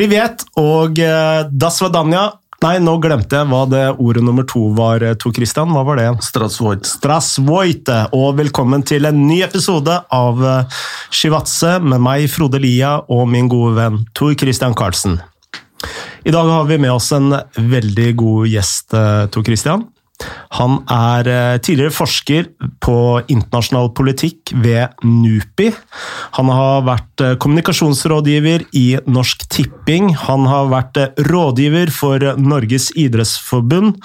Privet og uh, das vadanja. Nei, nå glemte jeg hva det ordet nummer to var, eh, Tor Christian. Hva var det? Strasvoit. Strasvoit. Og velkommen til en ny episode av Shivatse med meg, Frode Lia, og min gode venn Tor Christian Karlsen. I dag har vi med oss en veldig god gjest, Tor Christian. Han er eh, tidligere forsker på internasjonal politikk ved NUPI. Han har vært eh, kommunikasjonsrådgiver i Norsk Tipping. Han har vært eh, rådgiver for Norges idrettsforbund.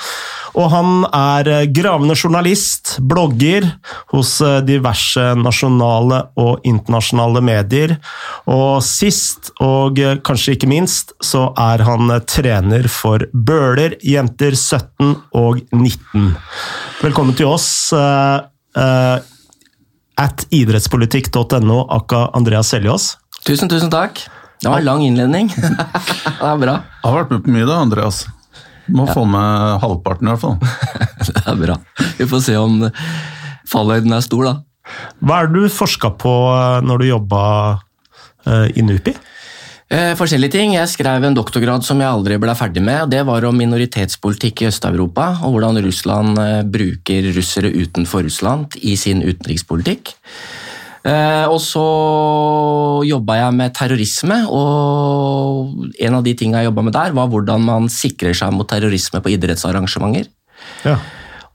Og han er gravende journalist, blogger hos diverse nasjonale og internasjonale medier. Og sist, og kanskje ikke minst, så er han trener for Bøler jenter 17 og 19. 2019. Velkommen til oss. Uh, uh, at idrettspolitikk.no, akka Andreas Seljås. Tusen, tusen takk. Det var en lang innledning. det er bra. Jeg har vært med på mye da, Andreas. Må ja. få med halvparten i hvert fall. det er bra. Vi får se om fallhøyden er stor, da. Hva er det du forska på eh, når du jobba i NUPI? Eh, forskjellige ting. Jeg skrev en doktorgrad som jeg aldri ble ferdig med. og Det var om minoritetspolitikk i Øst-Europa, og hvordan Russland eh, bruker russere utenfor Russland i sin utenrikspolitikk. Eh, og så jobba jeg med terrorisme, og en av de tingene jeg jobba med der, var hvordan man sikrer seg mot terrorisme på idrettsarrangementer. Ja.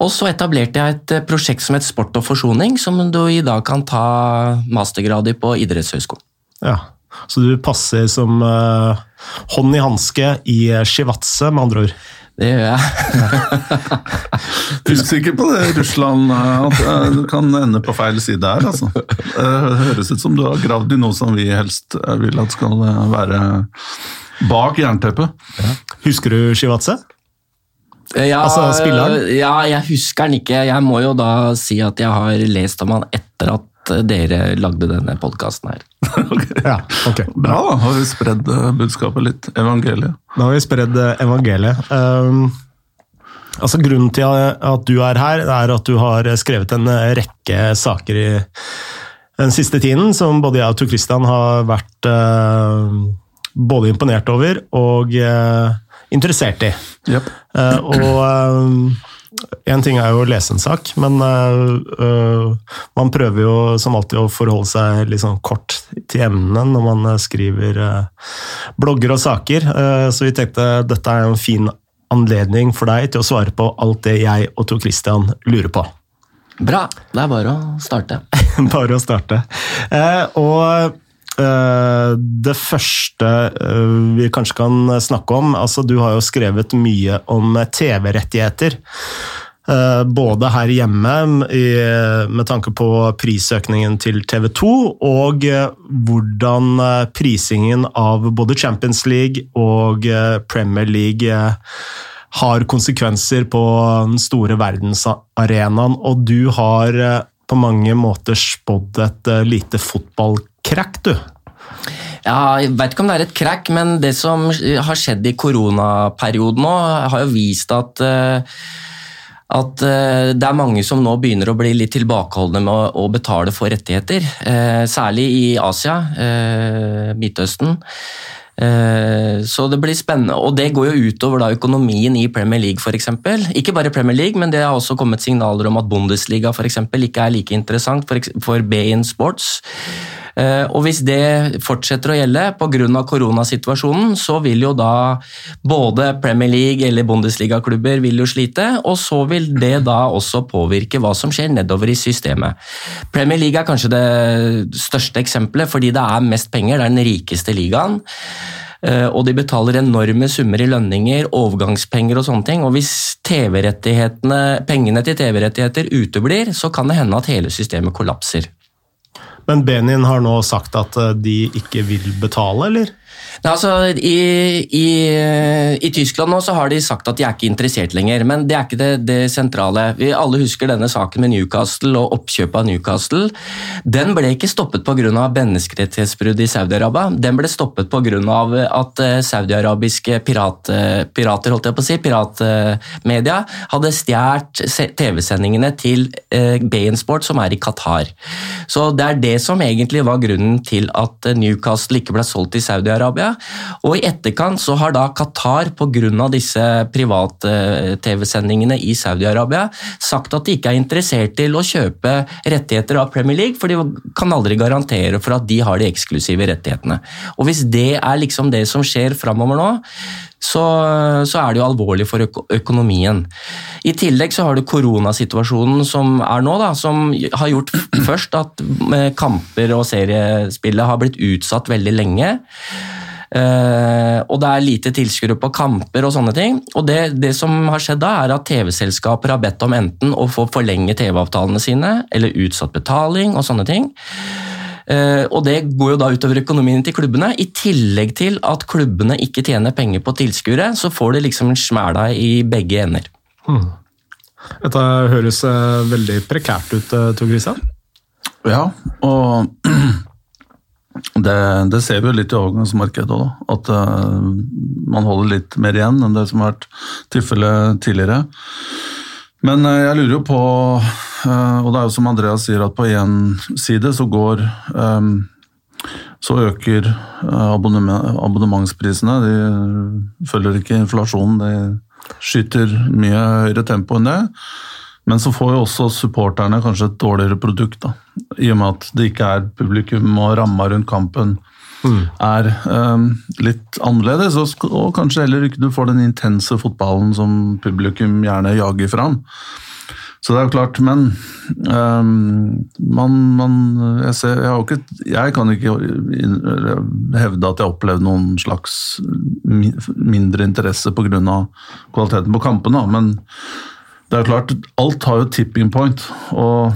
Og så etablerte jeg et prosjekt som het Sport og forsoning, som du i dag kan ta mastergrad i på idrettshøyskolen. Ja. Så du passer som uh, hånd i hanske i shivatse, med andre ord. Det gjør jeg. Usikker på det, Russland. Eh, at eh, du kan ende på feil side her. altså. Det høres ut som du har gravd i noe som vi helst vil at skal være bak jernteppet. Ja. Husker du shivatse? Ja, altså? Ja, jeg husker den ikke. Jeg må jo da si at jeg har lest om han etter at dere lagde denne podkasten her. okay. Ja, ok. Bra, da har vi spredd eh, budskapet litt. Evangeliet. Da har vi spredd eh, evangeliet. Um, altså Grunnen til at du er her, er at du har skrevet en rekke saker i den siste tiden som både jeg og Tor Christian har vært uh, både imponert over og uh, interessert i. Yep. Uh, og Én ting er jo å lese en sak, men uh, man prøver jo som alltid å forholde seg litt sånn kort til emnene når man skriver uh, blogger og saker. Uh, så vi tenkte dette er en fin anledning for deg til å svare på alt det jeg og Tor Christian lurer på. Bra. Det er bare å starte. bare å starte. og Eh, det første eh, vi kanskje kan snakke om altså Du har jo skrevet mye om TV-rettigheter. Eh, både her hjemme med tanke på prisøkningen til TV 2, og hvordan prisingen av både Champions League og Premier League har konsekvenser på den store verdensarenaen. Og du har på mange måter spådd et lite fotballkamp krakk, du. Ja, jeg vet ikke om det er et crack, men det som har skjedd i koronaperioden nå, har jo vist at uh, at uh, det er mange som nå begynner å bli litt tilbakeholdne med å, betale for rettigheter. Uh, særlig i Asia, Midtøsten. Så det blir spennende, og det går jo utover da økonomien i Premier League f.eks. Ikke bare Premier League, men det har også kommet signaler om at Bundesliga for eksempel, ikke er like interessant for, for Bain Sports. Eh, og Hvis det fortsetter å gjelde pga. koronasituasjonen, så vil jo da både Premier League eller Bundesliga-klubber vil jo slite, og så vil det da også påvirke hva som skjer nedover i systemet. Premier League er kanskje det største eksempelet, fordi det er mest penger, det er den rikeste ligaen. Eh, og de betaler enorme summer i lønninger, overgangspenger og sånne ting. Og hvis pengene til TV-rettigheter uteblir, så kan det hende at hele systemet kollapser. Men Benin har nå sagt at eh, de ikke vil betale, eller? Nei, altså, i, i, i, Tyskland nå så har de sagt at de er ikke interessert lenger, men det er ikke det, det sentrale. Vi alle husker denne saken med Newcastle og oppkjøpet av Newcastle. Den ble ikke stoppet pga. menneskerettighetsbrudd i Saudi-Arabia. Den ble stoppet pga. at eh, saudiarabiske pirat, pirater, holdt jeg på å si, piratmedia, hadde stjålet TV-sendingene til eh, Sport, som er i Qatar. Så det er det som egentlig var grunnen til at Newcastle ikke ble solgt til Saudi-Arabia Saudi-Arabia. Og i etterkant så har da Qatar pga. disse privat-TV-sendingene i Saudi-Arabia sagt at de ikke er interessert til å kjøpe rettigheter av Premier League, for de kan aldri garantere for at de har de eksklusive rettighetene. Og Hvis det er liksom det som skjer framover nå, så, så, er det jo alvorlig for økonomien. I tillegg så har du koronasituasjonen som er nå, da, som har gjort først at eh, kamper og seriespillet har blitt utsatt veldig lenge. Uh, og det er lite tilskuere på kamper og sånne ting. Og det, det som har skjedd da, er at TV-selskaper har bedt om enten å få forlenge TV-avtalene sine, eller utsatt betaling og sånne ting. Uh, og Det går jo da utover økonomien til klubbene. I tillegg til at klubbene ikke tjener penger på tilskuere, så får de liksom en smæla i begge ender. Hmm. Dette høres uh, veldig prekært ut, Tor Christian? Ja, og det, det, ser vi jo litt i overgangsmarkedet òg, at uh, man holder litt mer igjen enn det som har vært tilfellet tidligere. Men uh, jeg lurer jo på, uh, og det er jo som Andreas sier, at på én side så går um, så øker abonnementsprisene. De følger ikke inflasjonen, de skyter mye høyere tempo enn det. Men så får jo også supporterne kanskje et dårligere produkt, da. I og med at det ikke er publikum og ramma rundt kampen mm. er um, litt annerledes. Og, og, kanskje heller ikke du får den intense fotballen som publikum gjerne jager fram. Så det er jo klart, men um, man, man jeg, ser, jeg, ikke, jeg, kan ikke hevde at jeg har opplevd noen slags mindre interesse pga. kvaliteten på kampene, men det er klart, alt har jo tipping point. og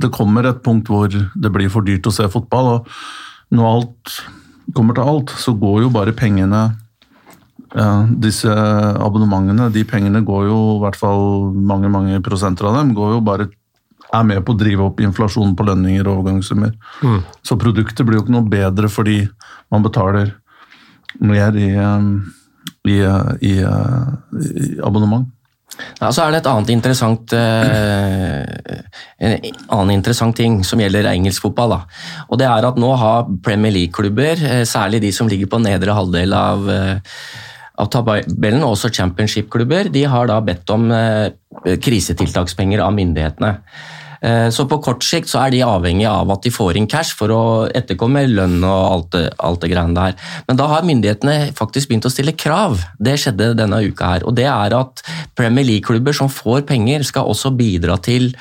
det kommer et punkt hvor det blir for dyrt å se fotball. og Når alt kommer til alt, så går jo bare pengene Disse abonnementene, de pengene går jo i hvert fall mange mange prosenter av dem går jo bare er med på å drive opp inflasjonen på lønninger og overgangssummer. Mm. Så produktet blir jo ikke noe bedre fordi man betaler mer i, i, i, i abonnement. Ja, så er det et annet interessant, eh, en annen interessant ting som gjelder engelsk fotball. Da. Og det er at Nå har Premier League-klubber, eh, særlig de som ligger på nedre halvdel av, eh, av tabellen, og også championship-klubber, de har da bedt om krisetiltakspenger av myndighetene. Eh, så på kort sikt så er de avhengig av at de får inn cash for å etterkomme lønn og alt det, alt det greiene der. Men da har myndighetene faktisk begynt å stille krav. Det skjedde denne uka her. Og det er at Premier League-klubber som får penger, skal også bidra til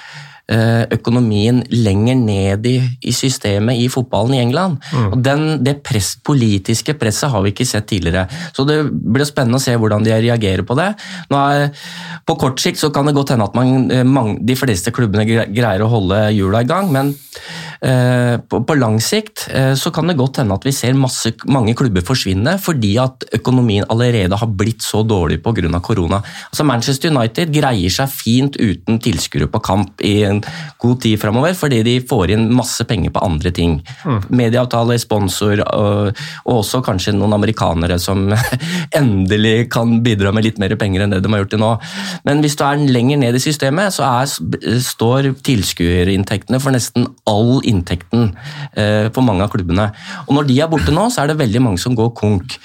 økonomien lenger ned i, i, systemet i fotballen i England. Mm. Og den, Det press, politiske presset har vi ikke sett tidligere. Så Det blir spennende å se hvordan de reagerer på det. Er, på kort sikt så kan det godt hende at man, eh, man, de fleste klubbene greier å holde hjula i gang, men Eh, på, på, lang sikt eh, så kan det godt hende at vi ser masse, mange klubber forsvinne fordi at økonomien allerede har blitt så dårlig pga. korona. Altså Manchester United greier seg fint uten tilskuere på kamp i en god tid framover, fordi de får inn masse penger på andre ting. Mm. Medieavtale, sponsor og, og, også kanskje noen amerikanere som endelig kan bidra med litt mer penger enn det de har gjort til nå. Men hvis du er lenger ned i systemet, så er, står tilskuerinntektene for nesten all inntekter inntekten eh, for mange av klubbene. Og Når de er borte nå, så er det veldig mange som går konk.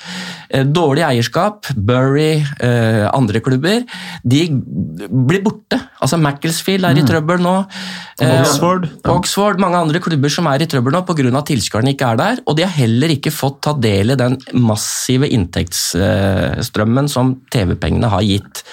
Eh, dårlig eierskap, Bury, eh, andre klubber, de blir borte. Altså Macclesfield er i mm. trøbbel nå. Oxford. Oxford, Mange andre klubber som er i trøbbel nå pga. tilskuerne ikke er der. Og de har heller ikke fått ta del i den massive inntektsstrømmen som TV-pengene har gitt.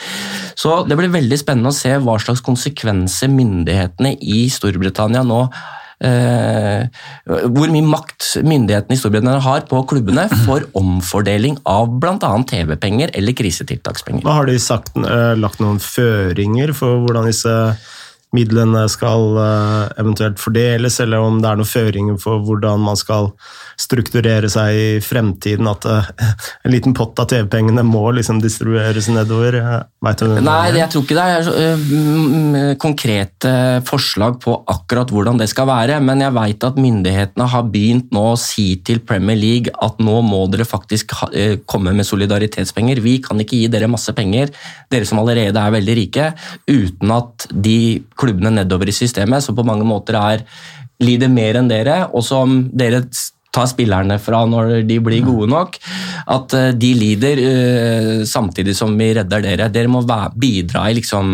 Så det blir veldig spennende å se hva slags konsekvenser myndighetene i Storbritannia nå Eh, hvor mye makt myndighetene i Storbritannia har på klubbene for omfordeling av bl.a. TV-penger eller krisetiltakspenger. Har de sagt, eh, lagt noen føringer for hvordan disse midlene skal eh, eventuelt fordeles, eller om det er noen føringer for hvordan man skal strukturere seg i fremtiden? At uh, en liten pott av TV-pengene må liksom distribueres nedover? Vet du Nei, jeg tror ikke det er konkrete forslag på akkurat hvordan det skal være. Men jeg vet at myndighetene har begynt nå å si til Premier League at nå må dere faktisk komme med solidaritetspenger. Vi kan ikke gi dere masse penger, dere som allerede er veldig rike, uten at de klubbene nedover i systemet, som på mange måter er lider mer enn dere, og som dere tar spillerne fra når de blir gode nok. At eh, de lider eh, samtidig som vi redder dere. Dere må bidra i liksom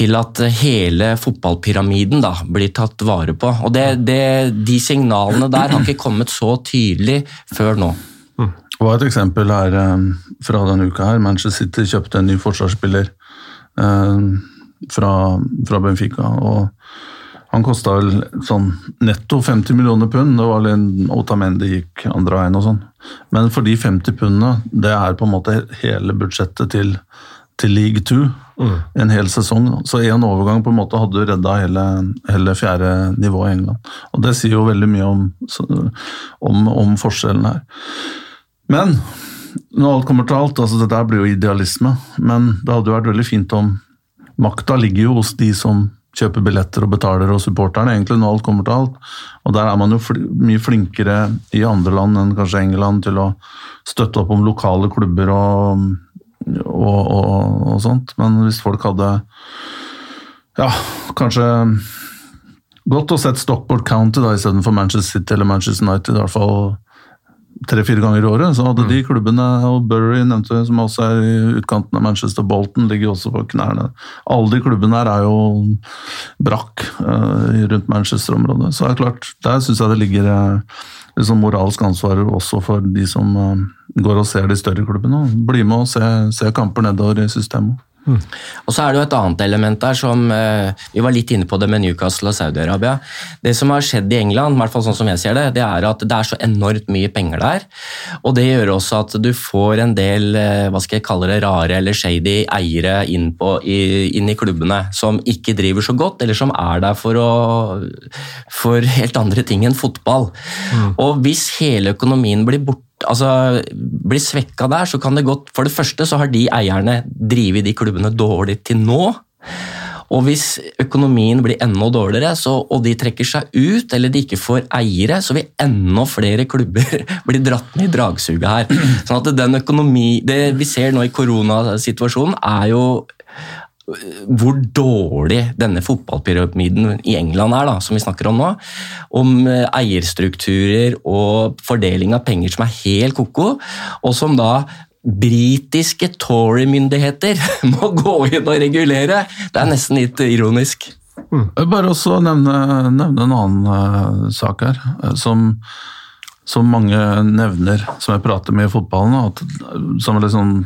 til at hele fotballpyramiden da, blir tatt vare på. Og det, det, De signalene der har ikke kommet så tydelig før nå. Det var et eksempel her eh, fra denne uka. her. Manchester City kjøpte en ny forsvarsspiller fra, fra Benfica. og Han kosta vel sånn netto 50 millioner pund. Det var litt Otamendi gikk andre veien og sånn. Men for de 50 pundene, det er på en måte hele budsjettet til, til League 2. En hel sesong. Så én overgang på en måte hadde redda hele, hele fjerde nivå i England. Og det sier jo veldig mye om, om, om forskjellen her. Men når alt kommer til alt, altså dette blir jo idealisme, men det hadde jo vært veldig fint om makta ligger jo hos de som kjøper billetter og betaler, og supporterne, egentlig, når alt kommer til alt. Og der er man jo fl mye flinkere i andre land enn kanskje England til å støtte opp om lokale klubber og, og, og, og sånt. Men hvis folk hadde ja, kanskje gått og sett Stockport County da, istedenfor Manchester City eller Manchester United, i hvert fall tre-fire ganger i året, så hadde de klubbene, og Bury nevnte som også er i utkanten av Manchester, Bolton ligger også på knærne. Alle de klubbene her er jo brakk uh, rundt Manchester-området. Så det er klart, der syns jeg det ligger uh, liksom moralsk ansvar også for de som uh, går og ser de større klubbene. Bli med og se, se kamper nedover i systemet. Og så er det jo et annet element der som eh, Vi var litt inne på det med Newcastle og Saudi-Arabia. Det som har skjedd i England, i hvert fall sånn som jeg ser det, det er at det er så enormt mye penger der. Og det gjør også at du får en del eh, hva skal jeg kalle det, rare eller shady eiere inn, på, inn i klubbene som ikke driver så godt, eller som er der for, å, for helt andre ting enn fotball. Og hvis hele økonomien blir borte altså, blir svekka der, så kan det godt For det første så har de eierne drevet de klubbene dårlig til nå. Og hvis økonomien blir enda dårligere, så, og de trekker seg ut, eller de ikke får eiere, så vil enda flere klubber bli dratt ned i dragsuget her. Sånn at den økonomi Det vi ser nå i koronasituasjonen, er jo hvor dårlig denne fotballpyramiden i England er, da, som vi snakker om nå. Om eh, eierstrukturer og fordeling av penger som er helt ko-ko, og som da britiske Tory-myndigheter må gå inn og regulere. Det er nesten litt ironisk. Jeg vil Bare også nevne, nevne en annen uh, sak her, eh, som, som mange nevner, som jeg prater med i fotballen, at, som er litt sånn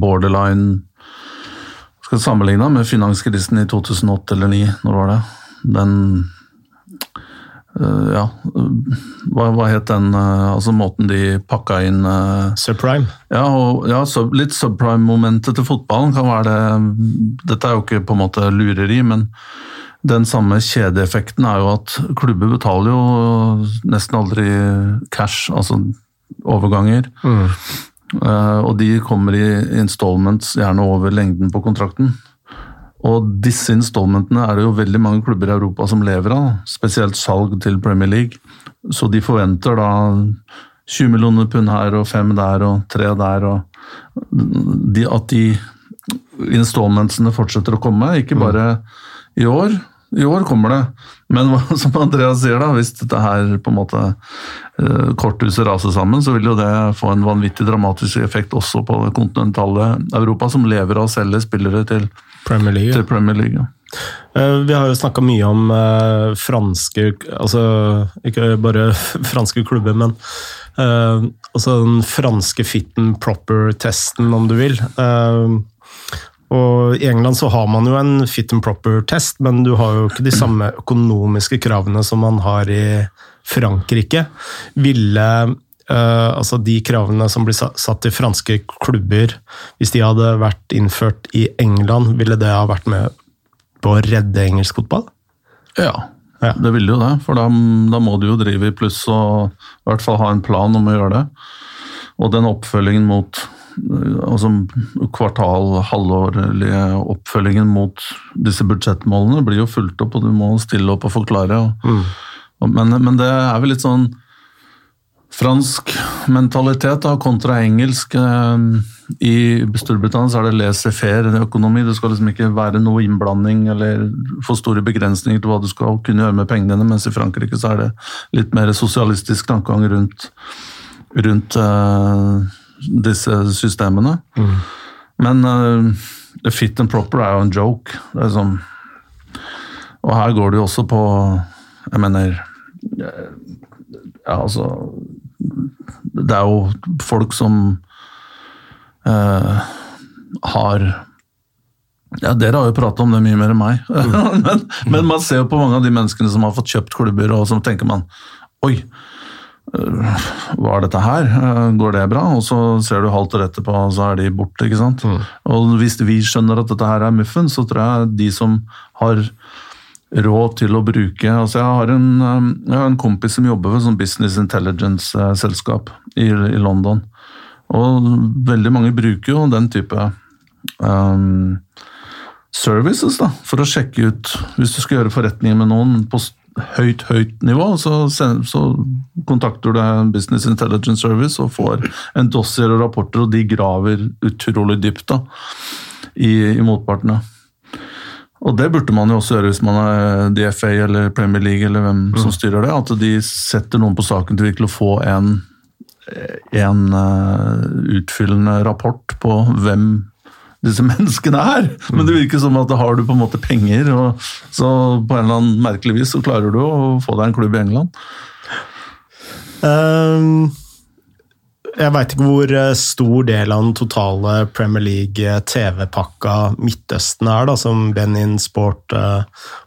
borderline Skal sammenligne med finanskrisen i 2008 eller 2009, når var det? Den Uh, Ja, hva, hva het den uh, Altså måten de pakka inn uh, Subprime. ja, og, ja sub, litt subprime-momentet til fotballen kan være det Dette er jo ikke på en måte lureri, men den samme kjedeeffekten er jo at klubber betaler jo nesten aldri cash, altså overganger. Eh, og de kommer i installments, gjerne over lengden på kontrakten. Og disse installmentene er det jo veldig mange klubber i Europa som lever av, spesielt salg til Premier League. Så de forventer da 20 millioner pund her og fem der og tre der, og de, at de installmentsene fortsetter å komme, ikke bare i år. I år kommer det, men som Andreas sier, da, hvis dette her på en måte eh, korthuset raser sammen, så vil jo det få en vanvittig dramatisk effekt også på det kontinentale Europa, som lever av å selge spillere til, Premier League. til Premier League. Eh, Vi har jo snakka mye om eh, franske Altså ikke bare franske klubber, men altså den franske fitten proper-testen, om du vil. Og I England så har man jo en fit and proper-test, men du har jo ikke de samme økonomiske kravene som man har i Frankrike. Ville uh, altså de kravene som blir satt til franske klubber, hvis de hadde vært innført i England, ville det ha vært med på å redde engelsk fotball? Ja, Ja. det ville jo det. For da, da må du jo drive i pluss og i hvert fall ha en plan om å gjøre det. Og den oppfølgingen mot altså kvartal, halvårlige oppfølgingen mot disse budsjettmålene blir jo fulgt opp, og du må stille opp og forklare. Og, men, men det er vel litt sånn fransk mentalitet da, kontra engelsk. eh, I Storbritannia så er det laissez-faire økonomi. Det skal liksom ikke være noe innblanding eller for store begrensninger til hva du skal kunne gjøre med pengene dine, mens i Frankrike så er det litt mer sosialistisk tankegang rundt, rundt uh, disse systemene. Mm. Men uh, fit and proper er jo en joke. Sånn Og her går det jo også på Jeg mener Ja, altså Det er jo folk som uh, har ja, Dere har jo pratet om det mye mer enn meg. men, men, man ser jo på mange av de menneskene som har fått kjøpt klubber, og som tenker man Oi, Eh, hva er dette her, eh, går det bra? Og så ser du halvt rett etterpå, og så er de borte. ikke sant? Mm. Og hvis vi skjønner at dette her er muffen, så tror jeg de som har råd til å bruke altså Jeg har en, eh, jeg har en kompis som jobber ved sånn business intelligence-selskap i, i, London. Og veldig mange bruker jo den type um, services da, for å sjekke ut Hvis du skal gjøre forretninger med noen på høyt, høyt nivå, så, så, kontakter du Business Intelligence Service og får en dossier og rapporter, og de graver utrolig dypt da, i, i motpartene. Og det burde man jo også gjøre hvis man er DFA eller Premier League eller hvem mm. som styrer det. At de setter noen på saken til virkelig å få en, en uh, utfyllende rapport på hvem disse menneskene er. Men det virker som at har du på en måte penger, og så på en eller annen merkelig vis så klarer du å få deg en klubb i England. Um, jeg veit ikke hvor eh, stor del av den totale Premier League TV-pakka Midtøsten er, da, som Benin Sport uh,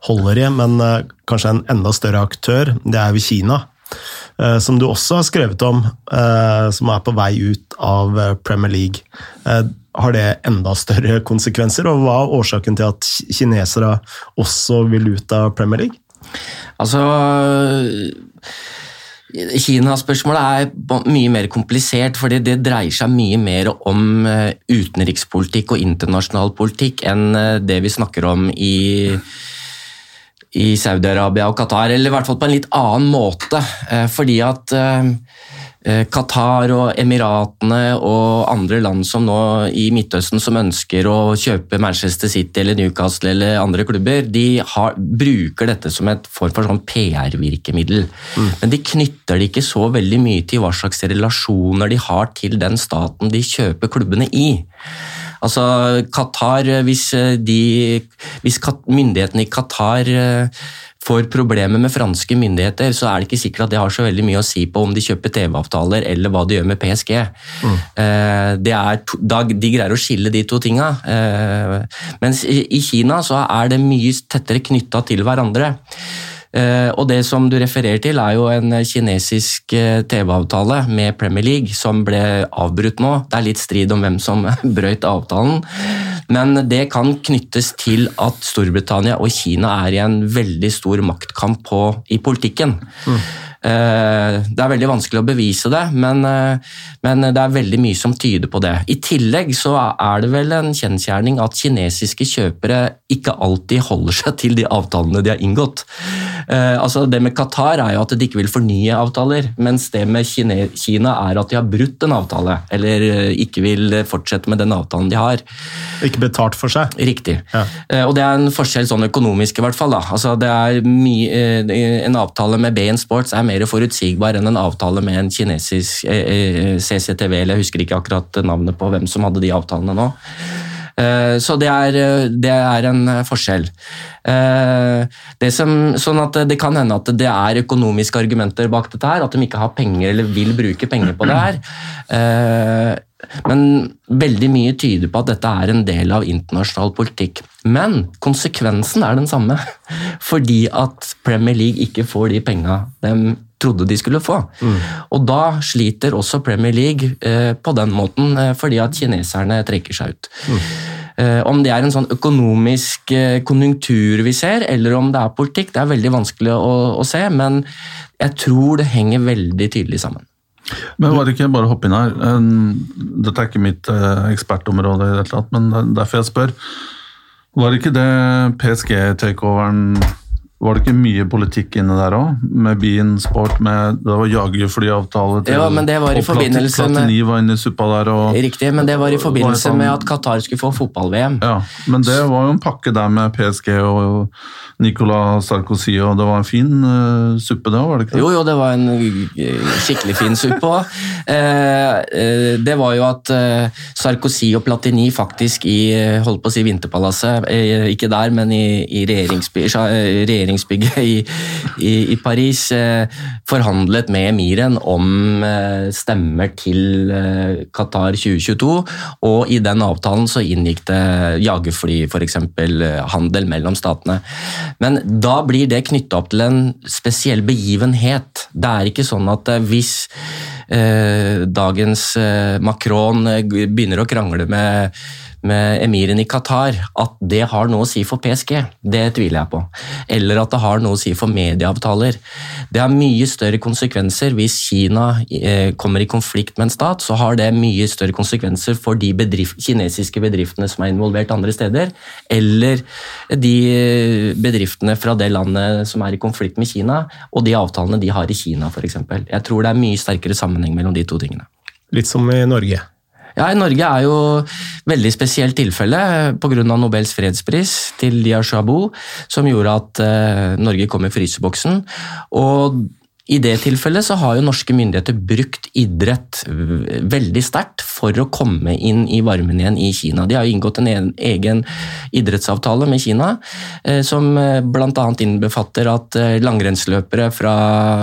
holder i, men uh, kanskje en enda større aktør, det er jo Kina. Uh, som du også har skrevet om, som er på vei ut av Premier League har det enda større konsekvenser? Og hva er årsaken til at kinesere også vil ut av Premier League? Altså Kina-spørsmålet er mye mer komplisert, fordi det dreier seg mye mer om eh, utenrikspolitikk og internasjonal politikk enn eh, det vi snakker om i, i Saudi-Arabia og Qatar, eller i hvert fall på en litt annen måte. Eh, fordi at Eh, Qatar og Emiratene og andre land som nå i Midtøsten som ønsker å kjøpe Manchester City eller Newcastle eller andre klubber, de har, bruker dette som et form for sånn PR-virkemiddel. Mm. Men de knytter det ikke så veldig mye til hva slags relasjoner de har til den staten de kjøper klubbene i. Altså, Qatar, hvis, de, hvis myndighetene i Qatar eh, får problemer med franske myndigheter, så er det ikke sikkert at det har så veldig mye å si på om de kjøper TV-avtaler eller hva de gjør med PSG. Mm. Eh, to, de greier å skille de to tinga. Eh, mens i Kina så er det mye tettere knytta til hverandre. Eh, og det som du refererer til, er jo en kinesisk eh, TV-avtale med Premier League som ble avbrutt nå. Det er litt strid om hvem som brøyt avtalen. Men det kan knyttes til at Storbritannia og Kina er i en veldig stor maktkamp på, i politikken. Mm. Eh, det er veldig vanskelig å bevise det, men, men, det er veldig mye som tyder på det. I tillegg så er det vel en kjensgjerning at kinesiske kjøpere ikke alltid holder seg til de avtalene de har inngått. Eh, altså Det med Qatar er jo at de ikke vil fornye avtaler, mens det med Kina er at de har brutt en avtale, eller eh, ikke vil fortsette med den avtalen de har. Ikke betalt for seg? Riktig. Ja. Eh, og det er en forskjell sånn økonomisk, i hvert fall. da. Altså det er mye, En avtale med BN Sports er mer forutsigbar enn en avtale med en kinesisk CCTV, eller jeg husker ikke akkurat navnet på hvem som hadde de avtalene nå. Eh, så det er, det er, en forskjell. Eh, som, sånn at det kan hende at det er økonomiske argumenter bak dette, her, at de ikke har penger eller vil bruke penger på det her. Men veldig mye tyder på at dette er en del av internasjonal politikk. Men konsekvensen er den samme, fordi at Premier League ikke får de penga de trodde de skulle få. Mm. Og da sliter også Premier League eh, på den måten, eh, fordi at kineserne trekker seg ut. Mm. Eh, om det er en sånn økonomisk konjunktur vi ser, eller om det er politikk, det er veldig vanskelig å, å se, men jeg tror det henger veldig tydelig sammen. Men var det ikke bare å hoppe inn her Dette er ikke mitt eh, ekspertområde, i det hele tatt, men derfor jeg spør. Var det ikke det PSG-takeoveren Var det ikke mye politikk inne der òg? Med Bean Sport, med det var jagerflyavtale til Ja, men det var i forbindelse med- Platini var inne i suppa der og Riktig, men det var i forbindelse sånn- med at Qatar skulle få fotball-VM. Ja, men det var jo en pakke der med PSG og Nicolas Sarkozy, og det var en fin uh, suppe da, var det ikke det? Jo, jo, det var en eh, skikkelig fin suppe òg. det var jo at eh, Sarkozy og Platini faktisk i holdt på å si Vinterpalasset, ikke der, men i, i regjeringsby, eh, regjeringsbygget i, i, i Paris, eh, forhandlet med emiren om eh, stemmer til eh, Qatar 2022, og i den avtalen så inngikk det jagerfly, f.eks. handel mellom statene. Men da blir det knytta opp til en spesiell begivenhet. Det er ikke sånn at hvis dagens Macron begynner å krangle med, med emiren i Qatar, at det har noe å si for PSG. Det tviler jeg på. Eller at det har noe å si for medieavtaler. Det har mye større konsekvenser hvis Kina eh, kommer i konflikt med en stat. Så har det mye større konsekvenser for de bedrift, kinesiske bedriftene som er involvert andre steder, eller de eh, bedriftene fra det landet som er i konflikt med Kina, og de avtalene de har i Kina f.eks. Jeg tror det er mye sterkere sammenheng mellom de to tingene. Litt som i Norge. Ja, Norge er jo veldig spesielt tilfelle pga. Nobels fredspris til Liya som gjorde at eh, Norge kom i fryseboksen. Og i det tilfellet så har jo norske myndigheter brukt idrett veldig sterkt for å komme inn i varmen igjen i Kina. De har jo inngått en egen idrettsavtale med Kina, eh, som bl.a. innbefatter at eh, langrennsløpere fra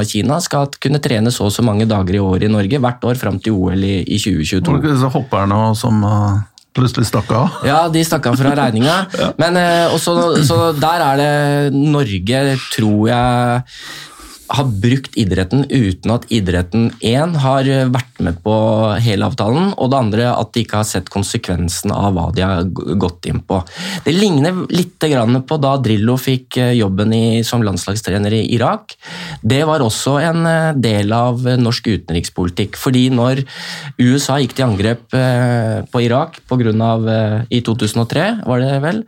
Kina skal kunne trene så og så mange dager i året i Norge hvert år fram til OL i, i 2022. Var det disse hopperne som eh, plutselig stakk av? Ja, de stakk av fra regninga. Men eh, også, så der er det Norge, tror jeg har brukt idretten uten at idretten én har vært med på hele avtalen, og det andre at de ikke har sett konsekvensen av hva de har gått inn på. Det ligner litt på da Drillo fikk jobben i, som landslagstrener i Irak. Det var også en del av norsk utenrikspolitikk. fordi når USA gikk til angrep på Irak på grunn av, i 2003, var det vel,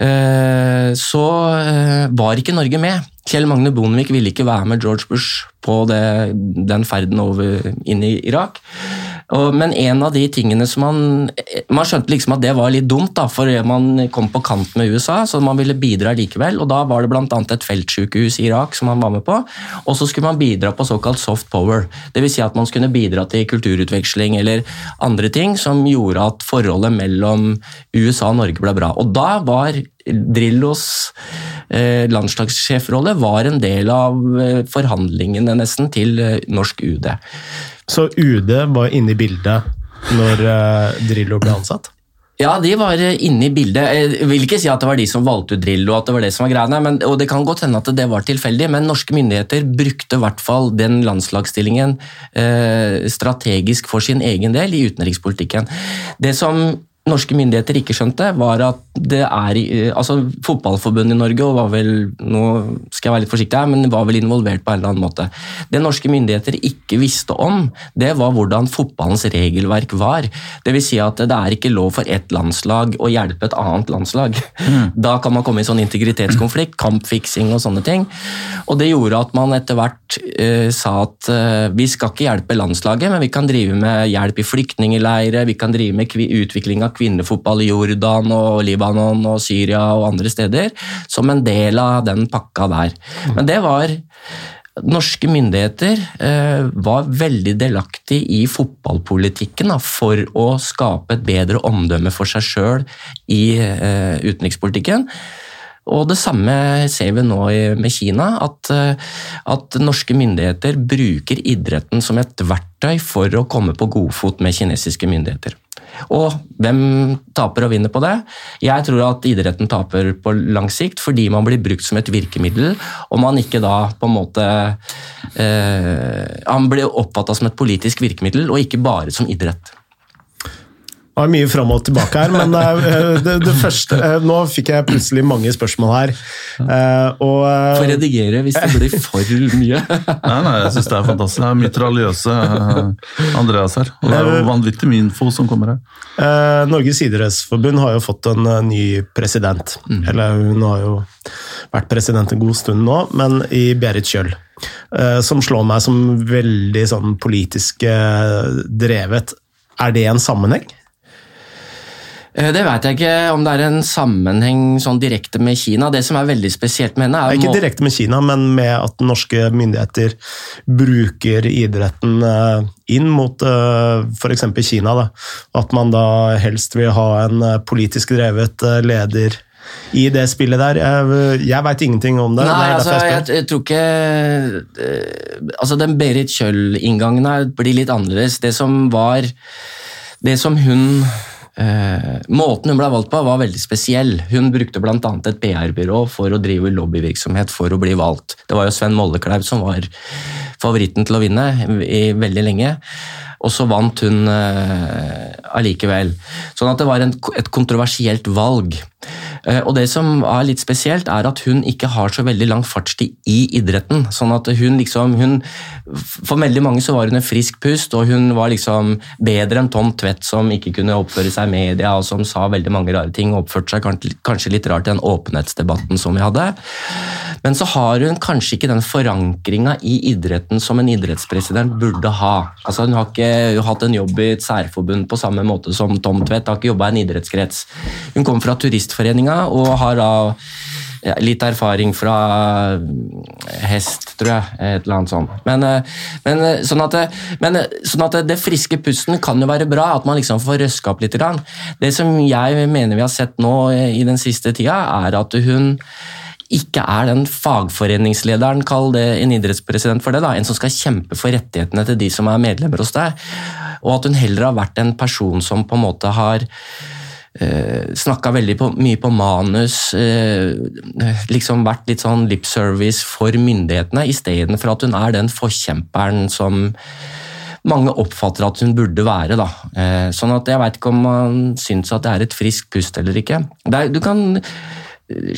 så var ikke Norge med. Kjell Magne Bondevik ville ikke være med George Bush på det, den ferden over inn i Irak. Og, men en av de tingene som man Man skjønte liksom at det var litt dumt, da, for man kom på kant med USA, så man ville bidra likevel. og Da var det bl.a. et feltsykehus i Irak som man var med på. Og så skulle man bidra på såkalt soft power. Dvs. Si at man skulle bidra til kulturutveksling eller andre ting som gjorde at forholdet mellom USA og Norge ble bra. Og da var Drillos eh, landslagssjefrolle var en del av eh, forhandlingene nesten til eh, norsk UD. Så UD var inne i bildet når eh, Drillo ble ansatt? Ja, de var inne i bildet. Jeg vil ikke si at det var de som valgte ut Drillo, at det var det som var greiene, men, og det kan godt hende at det var tilfeldig, men norske myndigheter brukte i hvert fall den landslagsstillingen eh, strategisk for sin egen del i utenrikspolitikken. Det som norske myndigheter ikke skjønte, var at det er altså Fotballforbundet i Norge og var vel nå skal jeg være litt forsiktig her, men var vel involvert på en eller annen måte. Det norske myndigheter ikke visste om, det var hvordan fotballens regelverk var. Det vil si at det er ikke lov for ett landslag å hjelpe et annet landslag. Mm. Da kan man komme i sånn integritetskonflikt, kampfiksing og sånne ting. Og Det gjorde at man etter hvert uh, sa at uh, vi skal ikke hjelpe landslaget, men vi kan drive med hjelp i flyktningleirer, vi kan drive med utvikling av kvinnefotball i Jordan og Libanon og Syria og andre steder, som en del av den pakka der. Men det var Norske myndigheter eh, var veldig delaktig i fotballpolitikken for å skape et bedre omdømme for seg sjøl i eh, utenrikspolitikken. Og Det samme ser vi nå med Kina, at, at, norske myndigheter bruker idretten som et verktøy for å komme på godfot med kinesiske myndigheter. Og hvem taper og vinner på det? Jeg tror at idretten taper på lang sikt fordi man blir brukt som et virkemiddel, og man ikke da på en måte eh, Han blir oppfatta som et politisk virkemiddel, og ikke bare som idrett. Det var mye fram og tilbake her, men uh, det, det, første uh, Nå fikk jeg plutselig mange spørsmål her. Og, Får redigere hvis det blir for mye. nei, nei, jeg syns det er fantastisk. Det er mitraljøse Andreas her. Og det er jo vanvittig mye info som kommer her. Norges idrettsforbund har jo fått en ny president. Mm. Eller hun har jo vært president en god stund nå, men i Berit Kjøll. Som slår meg som veldig sånn politisk drevet. Er det en sammenheng? Eh, det vet jeg ikke om det er en sammenheng sånn direkte med Kina. Det som er veldig spesielt med henne er Ikke direkte med Kina, men med at norske myndigheter bruker idretten eh, inn mot eh, f.eks. Kina. Da. At man da helst vil ha en politisk drevet leder i det spillet der. Jeg, jeg veit ingenting om det. Nei, det altså, jeg, jeg, tror ikke Altså, Den Berit Kjøll-inngangen her blir litt annerledes. Det som var Det som hun Eh, måten hun ble valgt på, var veldig spesiell. Hun brukte bl.a. et PR-byrå for å drive lobbyvirksomhet for å bli valgt. Det var jo Sven Mollekleiv som var favoritten til å vinne i veldig lenge. Og så vant hun eh, allikevel. Sånn at det var en, et kontroversielt valg. Uh, og det som er litt spesielt, er at hun ikke har så veldig lang fartstid i idretten. Sånn at hun liksom hun, For veldig mange så var hun en frisk pust, og hun var liksom bedre enn Tom Tvedt, som ikke kunne oppføre seg i media, og som sa veldig mange rare ting, og oppførte seg kanskje litt rart i den åpenhetsdebatten som vi hadde. Men så har hun kanskje ikke den forankringa i idretten som en idrettspresident burde ha. Altså Hun har ikke hatt en jobb i et særforbund på samme måte som Tom Tvedt, har ikke jobba i en idrettskrets. Hun kommer fra Turistforeninga og har da ja, litt erfaring fra hest, tror jeg. Et eller annet sånt. Men, eh, men, eh, sånn, at, men eh, sånn, at, det friske pusten kan jo være bra, at man liksom får røska opp litt. Det som jeg mener vi har sett nå i den siste tida, er at hun ikke er den fagforeningslederen, kall det en idrettspresident for det, da, en som skal kjempe for rettighetene til de som er medlemmer hos deg. Og at hun heller har vært en person som på en måte har eh, snakka veldig på, mye på manus, eh, liksom vært litt sånn lip service for myndighetene, istedenfor at hun er den forkjemperen som mange oppfatter at hun burde være. Da. Eh, sånn at Jeg vet ikke om man syns at det er et friskt pust eller ikke. Er, du kan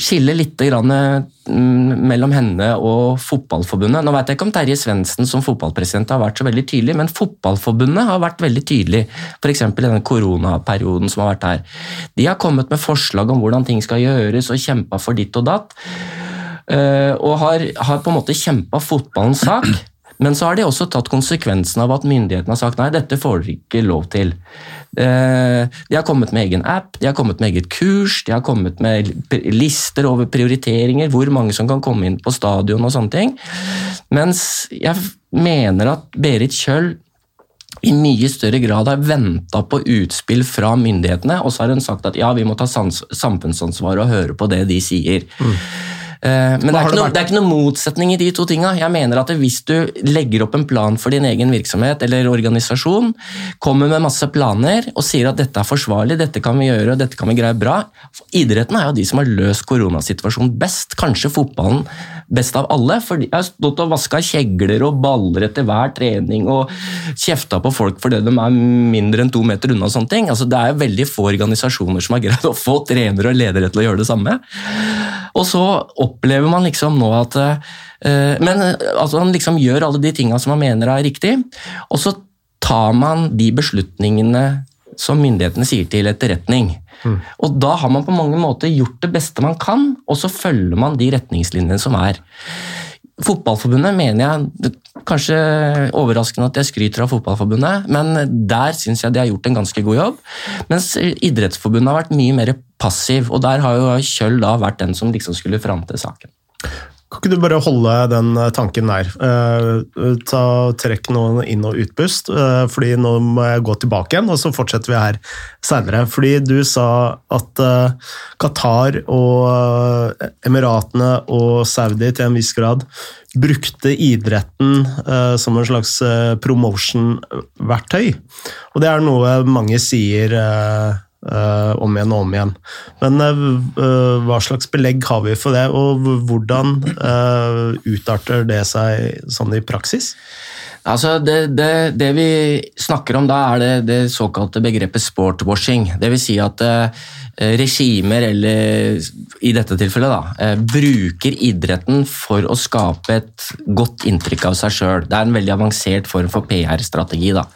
skille litt mm, mellom henne og Fotballforbundet. Nå vet jeg ikke om Terje Svendsen som fotballpresident har vært så veldig tydelig, men Fotballforbundet har vært veldig tydelig, f.eks. i denne koronaperioden som har vært her. De har kommet med forslag om hvordan ting skal gjøres og kjempa for ditt og datt. Eh, og har, har på en måte kjempa fotballens sak. Men så har de også tatt konsekvensen av at myndighetene har sagt nei, dette får dere ikke lov til. Eh, de har kommet med egen app, de har kommet med eget kurs, de har kommet med lister over prioriteringer, hvor mange som kan komme inn på stadion og sånne ting. Mens jeg mener at Berit Kjøll i mye større grad har venta på utspill fra myndighetene, og så har hun sagt at ja, vi må ta samfunnsansvar og høre på det de sier. Mm. Eh, men det er, noe, det er, ikke noe, motsetning i de to tinga. Jeg mener at Hvis du legger opp en plan for din egen virksomhet eller organisasjon, kommer med masse planer og sier at dette er forsvarlig, dette kan vi gjøre dette kan vi greie bra Idretten er jo de som har løst koronasituasjonen best. Kanskje fotballen best av alle. for Jeg har stått og vaska kjegler og baller etter hver trening og kjefta på folk fordi de er mindre enn to meter unna. og sånne ting. Altså, det er veldig få organisasjoner som har greid å få trenere og ledere til å gjøre det samme. Og så opplever man liksom nå at uh, Men altså, han liksom gjør alle de tinga som han mener er riktig, og så tar man de beslutningene som myndighetene sier til etterretning. Mm. Og da har man på mange måter gjort det beste man kan, og så følger man de retningslinjene som er. Fotballforbundet mener jeg Kanskje overraskende at jeg skryter av Fotballforbundet, men der syns jeg de har gjort en ganske god jobb. Mens Idrettsforbundet har vært mye mer passiv, og der har jo Kjøll da vært den som liksom skulle til saken. Kan ikke du bare holde den eh, tanken der? Uh, ta, trekk noen inn- og utpust, fordi nå må jeg gå tilbake igjen, og så fortsetter vi her senere. Fordi du sa at Qatar og Emiratene og Saudi til en viss grad brukte idretten som en slags promotion-verktøy. Og det er noe mange sier Uh, om igjen og om igjen. Men uh, hva slags belegg har vi for det, og hvordan uh, utarter det seg sånn i praksis? Altså det, det, det, vi snakker om da, er det, det såkalte begrepet sportwashing. Vil si at regimer, eller i dette tilfellet, da, bruker idretten for å skape et godt inntrykk av seg sjøl. Det er en veldig avansert form for PR-strategi. da.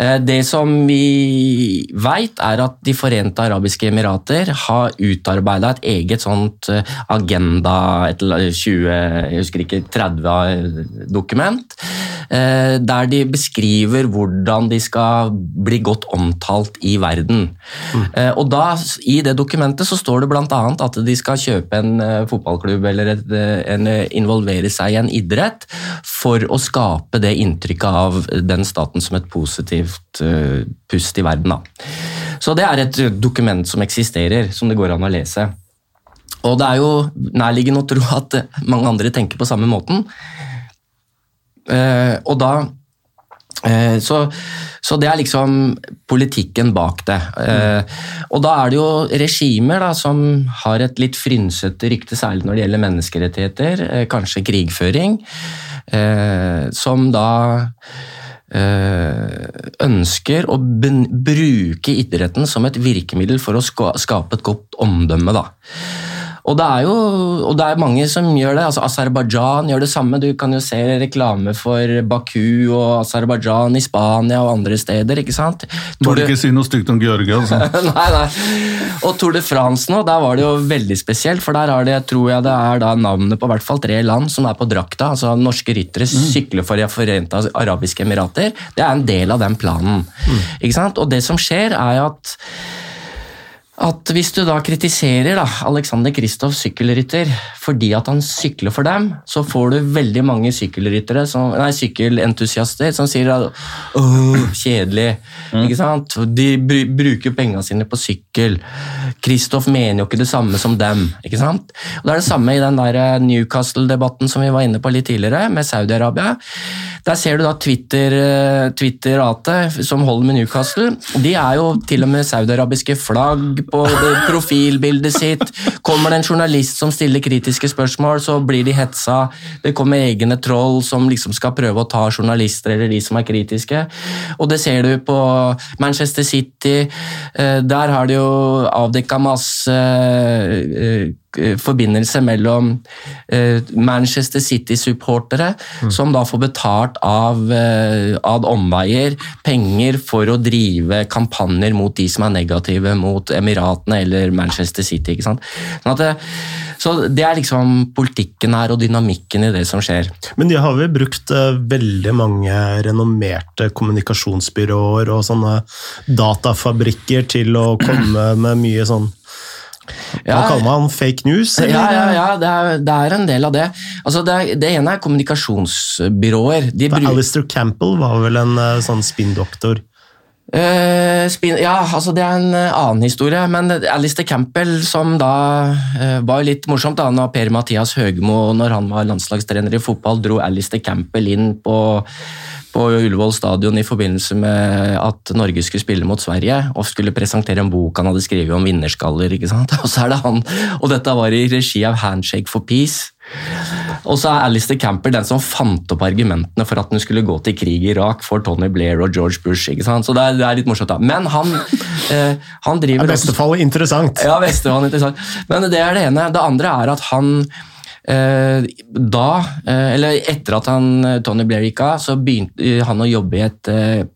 Eh, det som vi veit, er at De forente arabiske emirater har utarbeida et eget sånt eh, agenda, et 20, jeg husker ikke, 30-dokument, eh, der de beskriver hvordan de skal bli godt omtalt i verden. Mm. Og da, I det dokumentet så står det bl.a. at de skal kjøpe en fotballklubb eller et, en, involvere seg i en idrett for å skape det inntrykket av den staten som et positivt positivt uh, pust i verden. Da. Så det er et dokument som eksisterer, som det går an å lese. Og det er jo nærliggende å tro at mange andre tenker på samme måten. Og da så, så, det er liksom politikken bak det. Mm. Og da er det jo regimer da, som har et litt frynsete rykte, særlig når det gjelder menneskerettigheter, kanskje krigføring, som da Eh, ønsker å bruke idretten som et virkemiddel for å skape et godt omdømme. Da. Og det er jo og det er mange som gjør det. altså Aserbajdsjan gjør det samme. Du kan jo se reklame for Baku og Aserbajdsjan i Spania og andre steder. ikke sant? Må du ikke si noe stygt om Georgia, altså. nei, nei. Og Tour de France nå, der var det jo veldig spesielt. For der har det, tror jeg det er da navnet på hvert fall tre land som er på drakta. altså Norske ryttere mm. sykler for De Forente arabiske emirater. Det er en del av den planen. Mm. ikke sant? Og det som skjer, er at at hvis du da kritiserer da, Alexander Kristoff sykkelrytter fordi at han sykler for dem, så får du veldig mange sykkelryttere, som, nei, sykkelentusiaster som sier at åh, kjedelig. Mm. ikke sant? De bruker pengene sine på sykkel. Kristoff mener jo ikke det samme som dem. ikke sant? Og Det er det samme i den der eh, Newcastle-debatten som vi var inne på litt tidligere, med Saudi-Arabia. Der ser du da Twitter-ratet Twitter som holder med Newcastle. De er jo til og med saudiarabiske flagg på profilbildet sitt. Kommer det en journalist som stiller kritiske spørsmål, så blir de hetsa. Det kommer egne troll som liksom skal prøve å ta journalister eller de som er kritiske. Og det ser du på Manchester City. Eh, der har de jo avdekka masse eh, forbindelse mellom eh, Manchester City-supportere, mm. som da får betalt av eh, ad omveier penger for å drive kampanjer mot de som er negative mot Emiratene eller Manchester City. ikke sant? Sånn det, så det er liksom politikken her og dynamikken i det som skjer. Men de har vel brukt veldig mange renommerte kommunikasjonsbyråer og sånne datafabrikker til å komme med mye sånn hva kaller man fake news? Eller? Ja, ja, ja det, er, det, er, en del av det. Altså, det, det ene er kommunikasjonsbyråer. Alistair Campbell var vel en eh, sånn spinndoktor? Uh, spin, ja, altså det er en uh, annen historie. Men Alistair Campbell, som da uh, var litt morsomt da når Per-Mathias Høgmo, når han var landslagstrener i fotball, dro Alistair Campbell inn på på Ullevål stadion i forbindelse med at Norge skulle spille mot Sverige og skulle presentere en bok han hadde skrevet om vinnerskaller. ikke sant? Og så er det han, og dette var i regi av Handshake for Peace. Og så er Alistair Camper den som fant opp argumentene for at hun skulle gå til krig i Irak for Tony Blair og George Bush. ikke sant? Så det er, det er litt morsomt, da. Men han, eh, han driver I beste fall interessant. Ja, beste fall interessant. Men det er det ene. Det andre er at han da, eh, eller etter at han, eh, Tony Blair gikk av, så begynte han å jobbe i et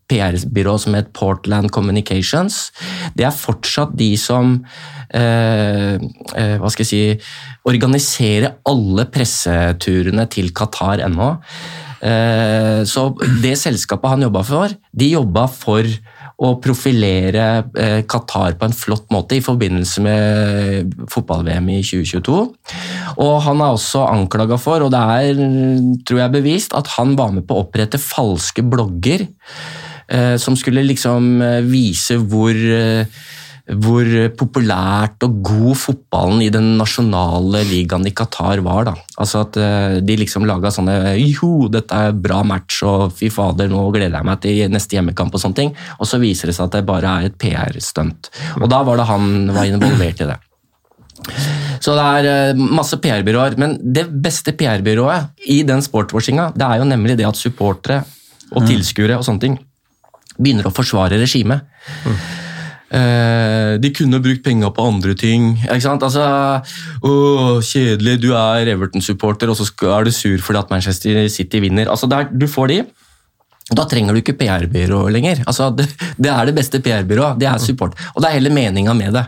PR-byrå som het Portland Communications. Det er fortsatt de som hva skal jeg si, organiserer alle presseturene til Qatar ennå. Så det selskapet han jobba for, de jobba for å profilere eh, Qatar på en flott måte i forbindelse med fotball-VM i 2022. Og han er også anklaga for, og det er tror jeg bevist, at han var med på å opprette falske blogger eh, som skulle liksom eh, vise hvor hvor populært og god fotballen i den nasjonale ligaen i Qatar var. da. Altså at eh, De liksom laga sånne Jo, dette er bra match, og fy fader, nå gleder jeg meg til neste hjemmekamp. Og sånne ting. Og så viser det seg at det bare er et PR-stunt. Og da var det han var involvert i det. Så det er eh, masse PR-byråer. Men det beste PR-byrået i den sportswashinga, det er jo nemlig det at supportere og tilskuere og sånne ting, begynner å forsvare regimet. Eh, de kunne brukt penga på andre ting. ikke sant? Altså, å, Kjedelig, du er Everton-supporter, og så er du sur fordi at Manchester City vinner. Altså, der, Du får de. Da trenger du ikke PR-byrå lenger. Altså, det, det er det beste PR-byrået. Det er support. Og det er hele meninga med det.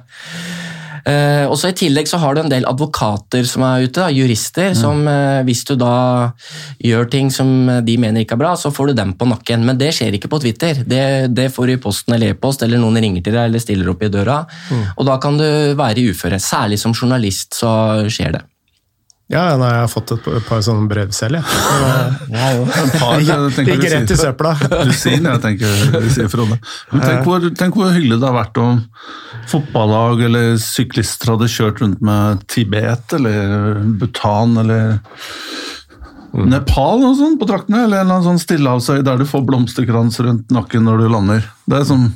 Eh, også I tillegg så har du en del advokater som er ute, da, jurister, som uh, hvis du da gjør ting som de mener ikke er bra, så får du dem på nakken. Men det skjer ikke på Twitter. Det, det får du i posten eller e-post, eller noen ringer til deg eller stiller opp i døra. Og da kan du være i uføre. Særlig som journalist så skjer det. Ja, nei, jeg har fått et, par sånne brev selv, jeg. Gikk rett i søpla. Lusin, jeg tenker du sier Frode. Men tenk hvor, tenk hvor hyggelig det har vært om fotballag eller syklister hadde kjørt rundt med Tibet eller Bhutan eller Nepal og sånn på traktene, eller en eller annen sånn stillehavsøy der du får blomsterkrans rundt nakken når du lander. Det er, som,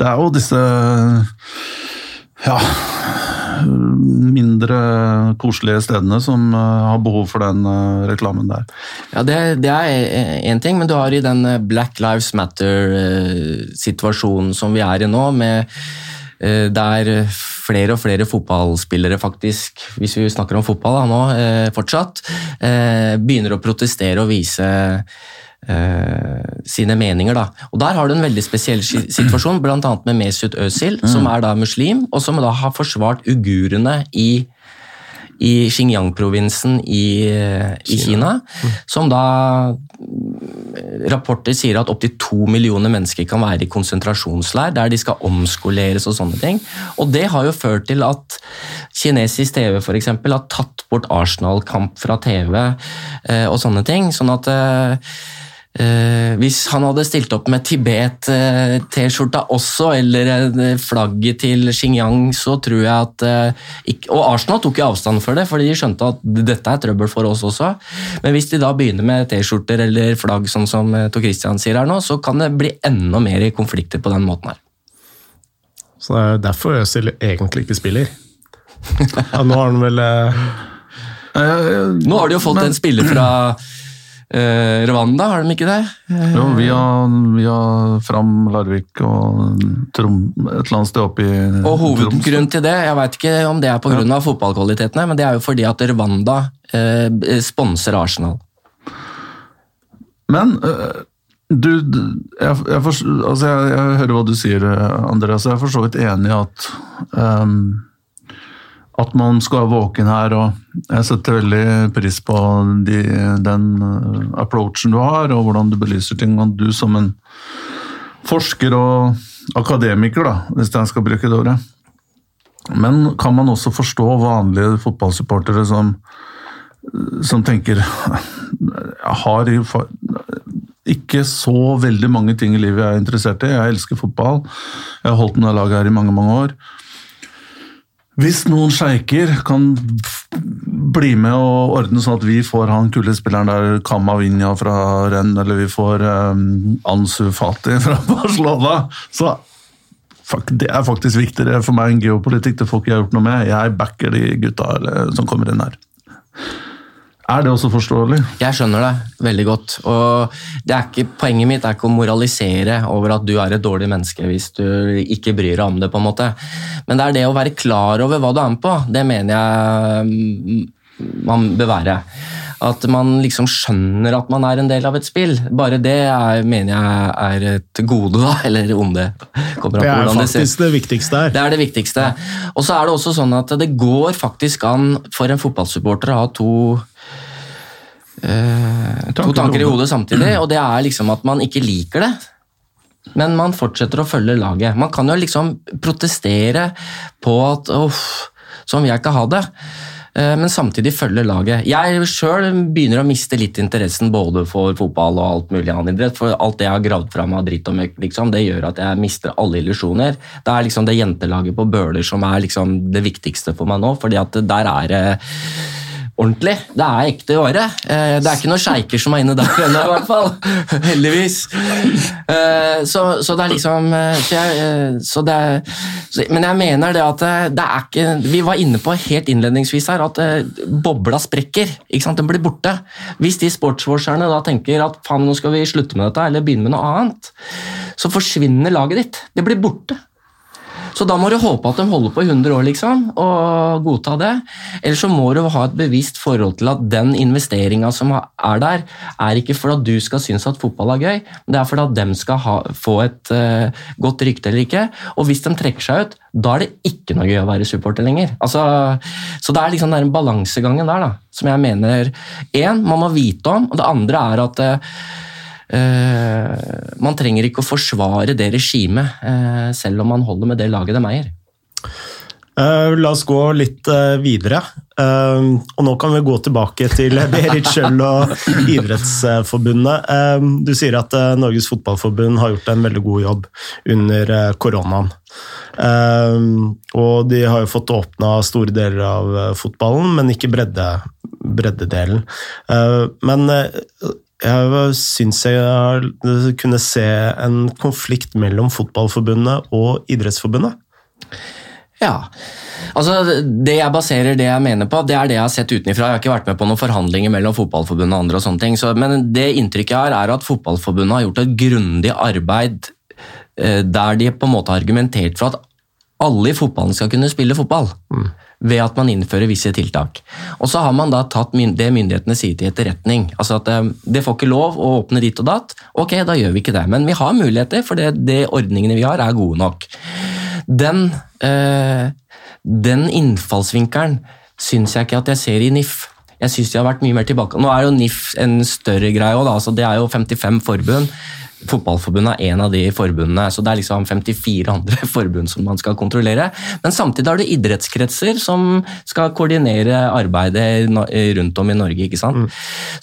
det er jo disse ja, mindre koselige stedene som eh, har behov for den eh, reklamen der. Ja, det, det er én ting, men du har i den eh, Black Lives Matter-situasjonen som vi er i nå, med eh, der flere og flere fotballspillere faktisk, hvis vi snakker om fotball da, nå eh, fortsatt, eh, begynner å protestere og vise eh, sine meninger. Da. Og Der har du en veldig spesiell si- situasjon, bl.a. med Mesut Özil, som er da muslim, og som da har forsvart uigurene i i Xinjiang-provinsen i, i Kina, som da mm, rapporter sier at opptil to millioner mennesker kan være i konsentrasjonsleir, der de skal omskoleres og sånne ting. Og det har jo ført til at kinesisk TV eksempel, har tatt bort Arsenal-kamp fra TV eh, og sånne ting. sånn at eh, Eh, hvis han hadde stilt opp med Tibet-T-skjorta også, eller eh, flagget til Xinjiang, så tror jeg at eh, ikke, Og Arsenal tok jo avstand for det, fordi de skjønte at dette er trøbbel for oss også. Men hvis de da begynner med T-skjorter eller flagg, sånn som eh, Tor Christian sier her nå, så kan det bli enda mer konflikter på den måten her. Så det er derfor Øzil egentlig ikke spiller. Ja, nå har han vel eh, Eh, Nå har de jo fått men- en spiller fra eh, Rwanda, har de ikke det? Jo, via, via Fram Larvik og Trom, et eller annet sted oppe i Og hovedgrunnen til det, jeg vet ikke om det er pga. av fotballkvalitetene, men det er jo fordi at Rwanda eh, sponser Arsenal. Men øh, du, jeg, jeg, for, altså jeg, jeg hører hva du sier, øh, Andreas. Jeg er for så vidt enig i at øhm, at man skal være våken her, og jeg setter veldig pris på de, den øh, approachen du har, og hvordan du belyser ting. Og du som en forsker og akademiker, da, hvis jeg skal bruke det ordet. Men kan man også forstå vanlige fotballsupportere som, som tenker jeg har ikke så veldig mange ting i livet jeg er interessert i. Jeg elsker fotball. Jeg har holdt med det laget her i mange, mange år. Hvis noen sjeiker kan bli med og ordne sånn at vi får han kule spilleren der, Kamavinja fra Renn, eller vi får um, Ansu Fati fra Barcelona, så fuck, det er faktisk viktigere for meg enn geopolitikk. Det får ikke jeg gjort noe med. Jeg backer de gutta eller, som kommer inn her. Er det også forståelig? Jeg skjønner det veldig godt. og det er ikke, Poenget mitt er ikke å moralisere over at du er et dårlig menneske hvis du ikke bryr deg om det. på en måte. Men det er det å være klar over hva du er med på. Det mener jeg mm, man bør være. At man liksom skjønner at man er en del av et spill. Bare det er, mener jeg er et gode, da. Eller onde. Kommer Det er faktisk det det viktigste her. det er det viktigste. Og så er det også sånn at det går faktisk an for en fotballsupporter å ha to to tanker i hodet samtidig, og det er liksom at man ikke liker det. Men man fortsetter å følge laget. Man kan jo liksom protestere på at uff, sånn vil jeg ikke ha det. Eh, Men samtidig følge laget. Jeg sjøl begynner å miste litt interessen både for fotball og alt mulig annen idrett. For alt det jeg har gravd fram av dritt og møkk, liksom, det gjør at jeg mister alle illusjoner. Det er liksom det jentelaget på Bøler som er liksom det viktigste for meg nå. fordi at der er det ordentlig. Det er ekte åre. Eh, det er ikke noen sjeiker som er inne der ennå, i hvert fall. Heldigvis. Eh, så, så, det er liksom eh, så jeg, så det Men jeg mener det at det er ikke Vi var inne på helt innledningsvis her at bobla sprekker. ikke sant? Den blir borte. Hvis de sportswasherne da tenker at faen, nå skal vi slutte med dette eller begynne med noe annet, så forsvinner laget ditt. Det blir borte. Så da må du håpe at de holder på i 100 år, liksom, og godta det. Eller så må du ha et bevisst forhold til at den investeringa som er der, er ikke for at du skal synes at fotball er gøy, men det er for at de skal ha, få et uh, godt rykte eller ikke. Og hvis de trekker seg ut, da er det ikke noe gøy å være supporter lenger. Altså, så det er liksom den balansegangen der da, som jeg mener én, man må vite om, og det andre er at uh, man trenger ikke å forsvare det regimet, eh, selv om man holder med det laget de eier. Uh, la oss gå litt videre. Og nå kan vi gå tilbake til Berit Schjøll og Idrettsforbundet. du sier at Norges Fotballforbund har gjort en veldig god jobb under koronaen. og de har jo fått åpna store deler av fotballen, men ikke bredde, breddedelen. men jeg syns jeg kunne se en konflikt mellom Fotballforbundet og Idrettsforbundet. Ja. Altså, Det jeg baserer det jeg mener på, det er det jeg har sett utenfra. Jeg har ikke vært med på noen forhandlinger mellom Fotballforbundet og andre. og sånne ting. Så, men det inntrykket jeg har, er at Fotballforbundet har gjort et grundig arbeid eh, der de på en måte har argumentert for at alle i fotballen skal kunne spille fotball. Mm ved at man innfører visse tiltak. Og Så har man da tatt det myndighetene sier til etterretning. Altså at eh, Det får ikke lov å åpne dit og datt. Ok, da gjør vi ikke det. Men vi har muligheter, for det, det ordningene vi har, er gode nok. Den, øh, den innfallsvinkelen syns jeg ikke at jeg ser i NIF. Jeg synes de har vært mye mer tilbake. Nå er jo NIF en større greie òg, altså det er jo 55 forbund. Fotballforbundet er en av de forbundene, så det er liksom 54 andre forbund som man skal kontrollere. Men samtidig har du idrettskretser som skal koordinere arbeidet rundt om i Norge. ikke sant? Mm.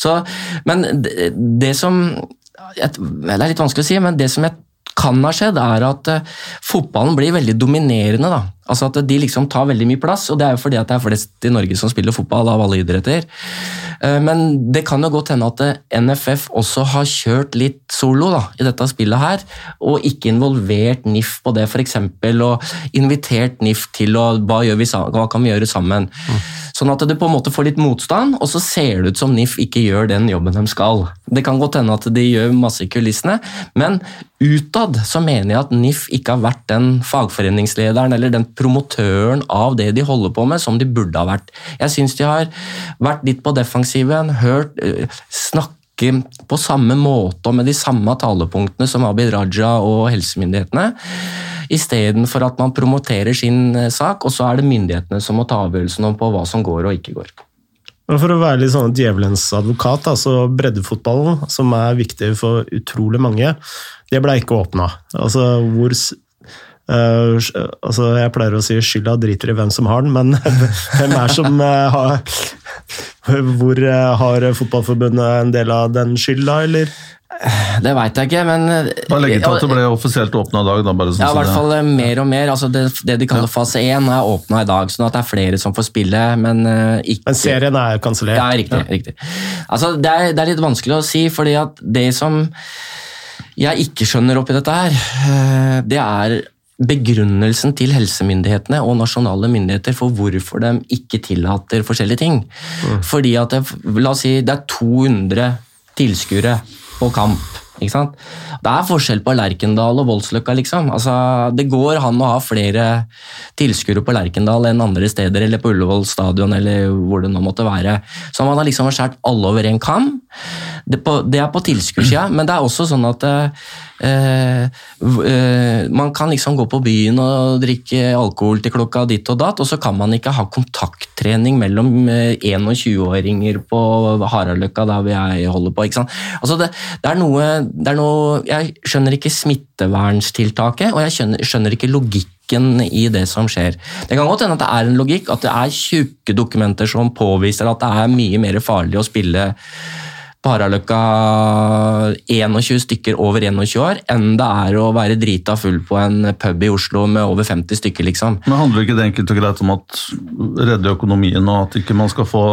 Så, men det, det som Det er litt vanskelig å si, men det som jeg kan ha skjedd, er at uh, fotballen blir veldig dominerende. da. Altså At de liksom tar veldig mye plass, og det er jo fordi at det er flest i Norge som spiller fotball av alle idretter. Uh, men det kan jo godt hende at eh, NFF også har kjørt litt solo da, i dette spillet her, og ikke involvert NIF på det, f.eks. Og invitert NIF til å hva, vi, hva kan vi gjøre sammen? Mm. Sånn at du på en måte får litt motstand, og så ser det ut som NIF ikke gjør den jobben de skal. Det kan godt hende at de gjør masse i kulissene, men utad så mener jeg at NIF ikke har vært den fagforeningslederen eller den promotøren av det de holder på med, som de burde ha vært. Jeg syns de har vært litt på defensiven, hørt, eh, snakke på samme måte og med de samme talepunktene som Abid Raja og helsemyndighetene istedenfor at man promoterer sin eh, sak, og så er det myndighetene som må ta avgjørelsen om på hva som går og ikke går. For å være litt sånn djevelens advokat, altså breddefotballen, som er viktig for utrolig mange, det ble ikke åpna. Altså, hvor Uh, altså jeg pleier å si skylda driter i hvem som har den, men hvem er som uh, har Hvor uh, har Fotballforbundet en del av den skylda, eller? Det veit jeg ikke, men Bare legge til at det ble offisielt åpna i dag. Da, bare ja, i hvert fall mer og mer. Altså det, det, de kaller fase 1 er åpna i dag, sånn at det er flere som får spille, men ikke Men serien er kansellert? Ja, riktig. Ja. riktig. Altså, det er, det er, litt vanskelig å si, fordi at det som jeg ikke skjønner oppi dette her, det er begrunnelsen til helsemyndighetene og nasjonale myndigheter for hvorfor de ikke tillater forskjellige ting. Mm. Fordi at det, La oss si det er 200 tilskuere på kamp. Ikke sant? Det er forskjell på Lerkendal og Voldsløkka, liksom. Altså, det går an å ha flere tilskuere på Lerkendal enn andre steder, eller på Ullevål stadion, eller hvor det nå måtte være. Så man har liksom skåret alle over en kam. Det, på, det er på tilskuersida, men det er også sånn at Eh, eh, man kan liksom gå på byen og drikke alkohol til klokka ditt og datt, og så kan man ikke ha kontakttrening mellom 21-åringer eh, på Haraldløkka, der vi holder på. ikke sant? Altså det, det, er noe, det, er noe, Jeg skjønner ikke smittevernstiltaket, og jeg skjønner, skjønner ikke logikken i det som skjer. Det kan godt hende at det er en logikk, at det er tjukke dokumenter som påviser at det er mye mer farlig å spille Paraløkka 21 stykker over 21 år, enn det er å være drita full på en pub i Oslo med over 50 stykker, liksom. Men Handler ikke det enkelt og greit om at redde økonomien, og at ikke man skal få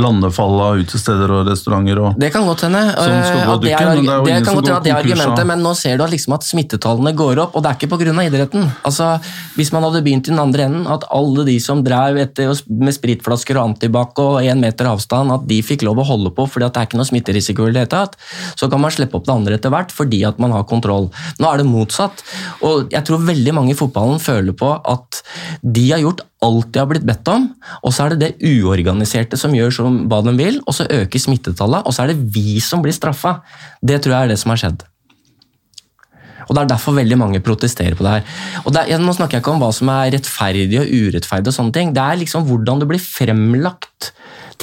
landefall av utesteder og restauranter? og... Det kan godt hende. Som skal eh, gå det er, det er det kan godt hende at det er argumentet, men nå ser du at, liksom at smittetallene går opp, og det er ikke pga. idretten. Altså, hvis man hadde begynt i den andre enden, at alle de som drev etter, med spritflasker og antibac og én meter avstand, at de fikk lov å holde på fordi at det er ikke noe smitterisiko i det hele tatt, så kan man slippe opp det andre etter hvert fordi at man har kontroll. Nå er det motsatt, og jeg tror veldig mange i fotballen føler på at de har gjort alt de har blitt bedt om, og så er det det uorganiserte som gjør som hva de vil, og så øker smittetallet, og så er det vi som blir straffa. Det tror jeg er det som har skjedd. Og Det er derfor veldig mange protesterer på det her. Og det er, nå snakker jeg ikke om hva som er rettferdig og urettferdig, og sånne ting. det er liksom hvordan det blir fremlagt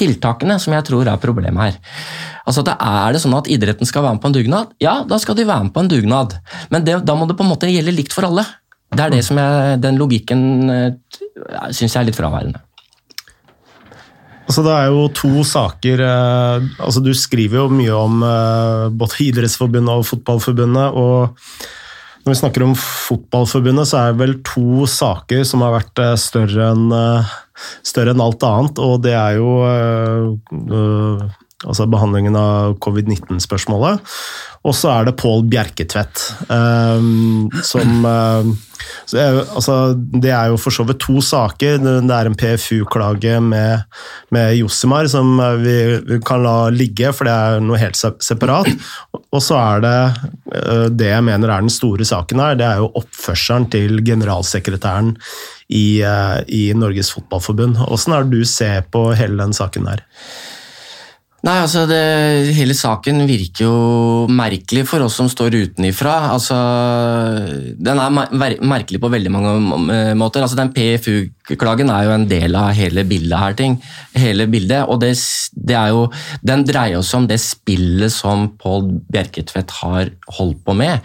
tiltakene som jeg tror er problemet her. Altså det Er det sånn at idretten skal være med på en dugnad? Ja, da skal de være med på en dugnad. Men det, da må det på en måte gjelde likt for alle. Det er det som jeg, Den logikken uh, syns jeg er litt fraværende. Altså, det er jo to saker eh, altså, Du skriver jo mye om eh, både Idrettsforbundet og Fotballforbundet. og Når vi snakker om Fotballforbundet, så er det vel to saker som har vært eh, større enn større enn alt annet. Og det er jo altså behandlingen av covid-19-spørsmålet. Og så er det Pål Bjerketvedt, eh, som eh, er jo, altså, det er jo for så vidt to saker. Det er en PFU-klage med, med Jossimar som vi, vi kan la ligge, for det er noe helt separat. Og så er det eh, det jeg mener er den store saken her, det er jo oppførselen til generalsekretæren i, eh, i Norges Fotballforbund. Åssen er det du ser på hele den saken der? Nei, altså det, Hele saken virker jo merkelig for oss som står utenifra. Altså, den er mer- merkelig på veldig mange måter. Altså, Den PFU-klagen er jo en del av hele bildet her. ting. Hele bildet, og det, det er jo, Den dreier seg om det spillet som Pål Bjerketvedt har holdt på med.